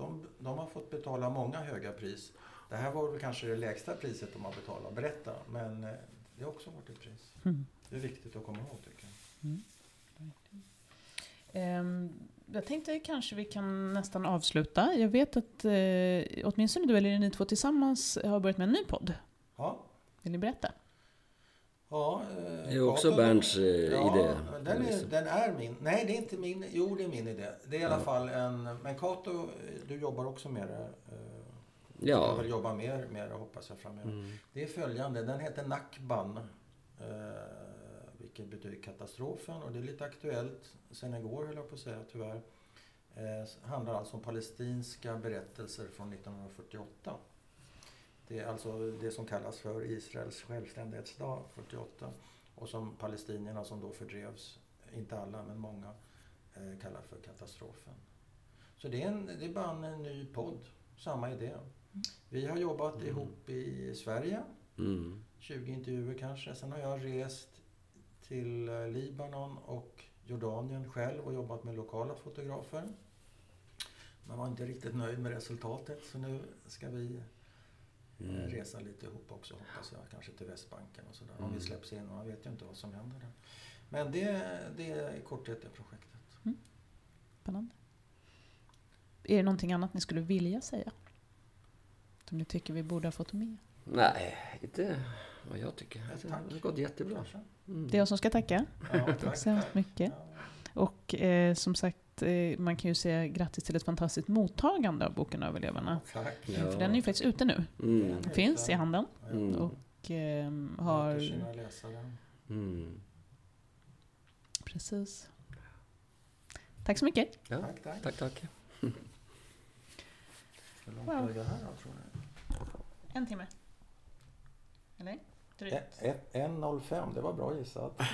de, de har fått betala många höga pris. Det här var väl kanske det lägsta priset de har betalat, berätta. Men eh, det har också varit ett pris. Mm. Det är viktigt att komma ihåg tycker jag. Ehm, jag tänkte kanske vi kan nästan avsluta. Jag vet att eh, åtminstone du eller ni två tillsammans har börjat med en ny podd. Ja, Vill ni berätta? Ja, eh, Det är också Bernts eh, ja, idé. Den är, den är min. Nej, det är inte min. Jo, det är min idé. Det är i alla Ja. fall en... Men Kato, du jobbar också med det. eh, Ja. Jag vill jobba mer med det hoppas jag framöver. Mm. Det är följande. Den heter Nakban. Eh, vilket betyder katastrofen. Och det är lite aktuellt. Sen igår höll jag på att säga tyvärr. Eh, handlar alltså om palestinska berättelser från 1948. Det är alltså det som kallas för Israels självständighetsdag 48. Och som palestinierna som då fördrevs, inte alla men många, eh, kallar för katastrofen. Så det är, en, det är bara en ny podd, samma idé. Vi har jobbat Mm. ihop i Sverige, Mm. 20 intervjuer kanske. Sen har jag rest till eh, Libanon och Jordanien själv och jobbat med lokala fotografer. Man var inte riktigt nöjd med resultatet så nu ska vi Mm. resa lite ihop också hoppas jag. Kanske till Västbanken och sådär. Om Mm. vi släpps in. Man vet ju inte vad som händer där. Men det, det är i korthet det projektet. Spännande. Är det någonting annat ni skulle vilja säga? Som ni tycker vi borde ha fått med? Nej, inte vad jag tycker. Ja, Det har gått jättebra. Mm. Det är jag som ska tacka. Ja, Tack så hemskt mycket. Ja. Och eh, som sagt, eh, man kan ju säga grattis till ett fantastiskt mottagande av boken Överlevarna. Tack. Ja. För den är ju faktiskt ute nu. Mm. Finns i handeln. Mm. Och eh, Har... Mm. Precis. Tack så mycket. Ja, Tack, tack. tack, tack. [laughs] Hur långt Wow. det här då, tror ni? En timme. Eller? Drygt. Ett- ett- 1.05, det var bra gissat. [laughs]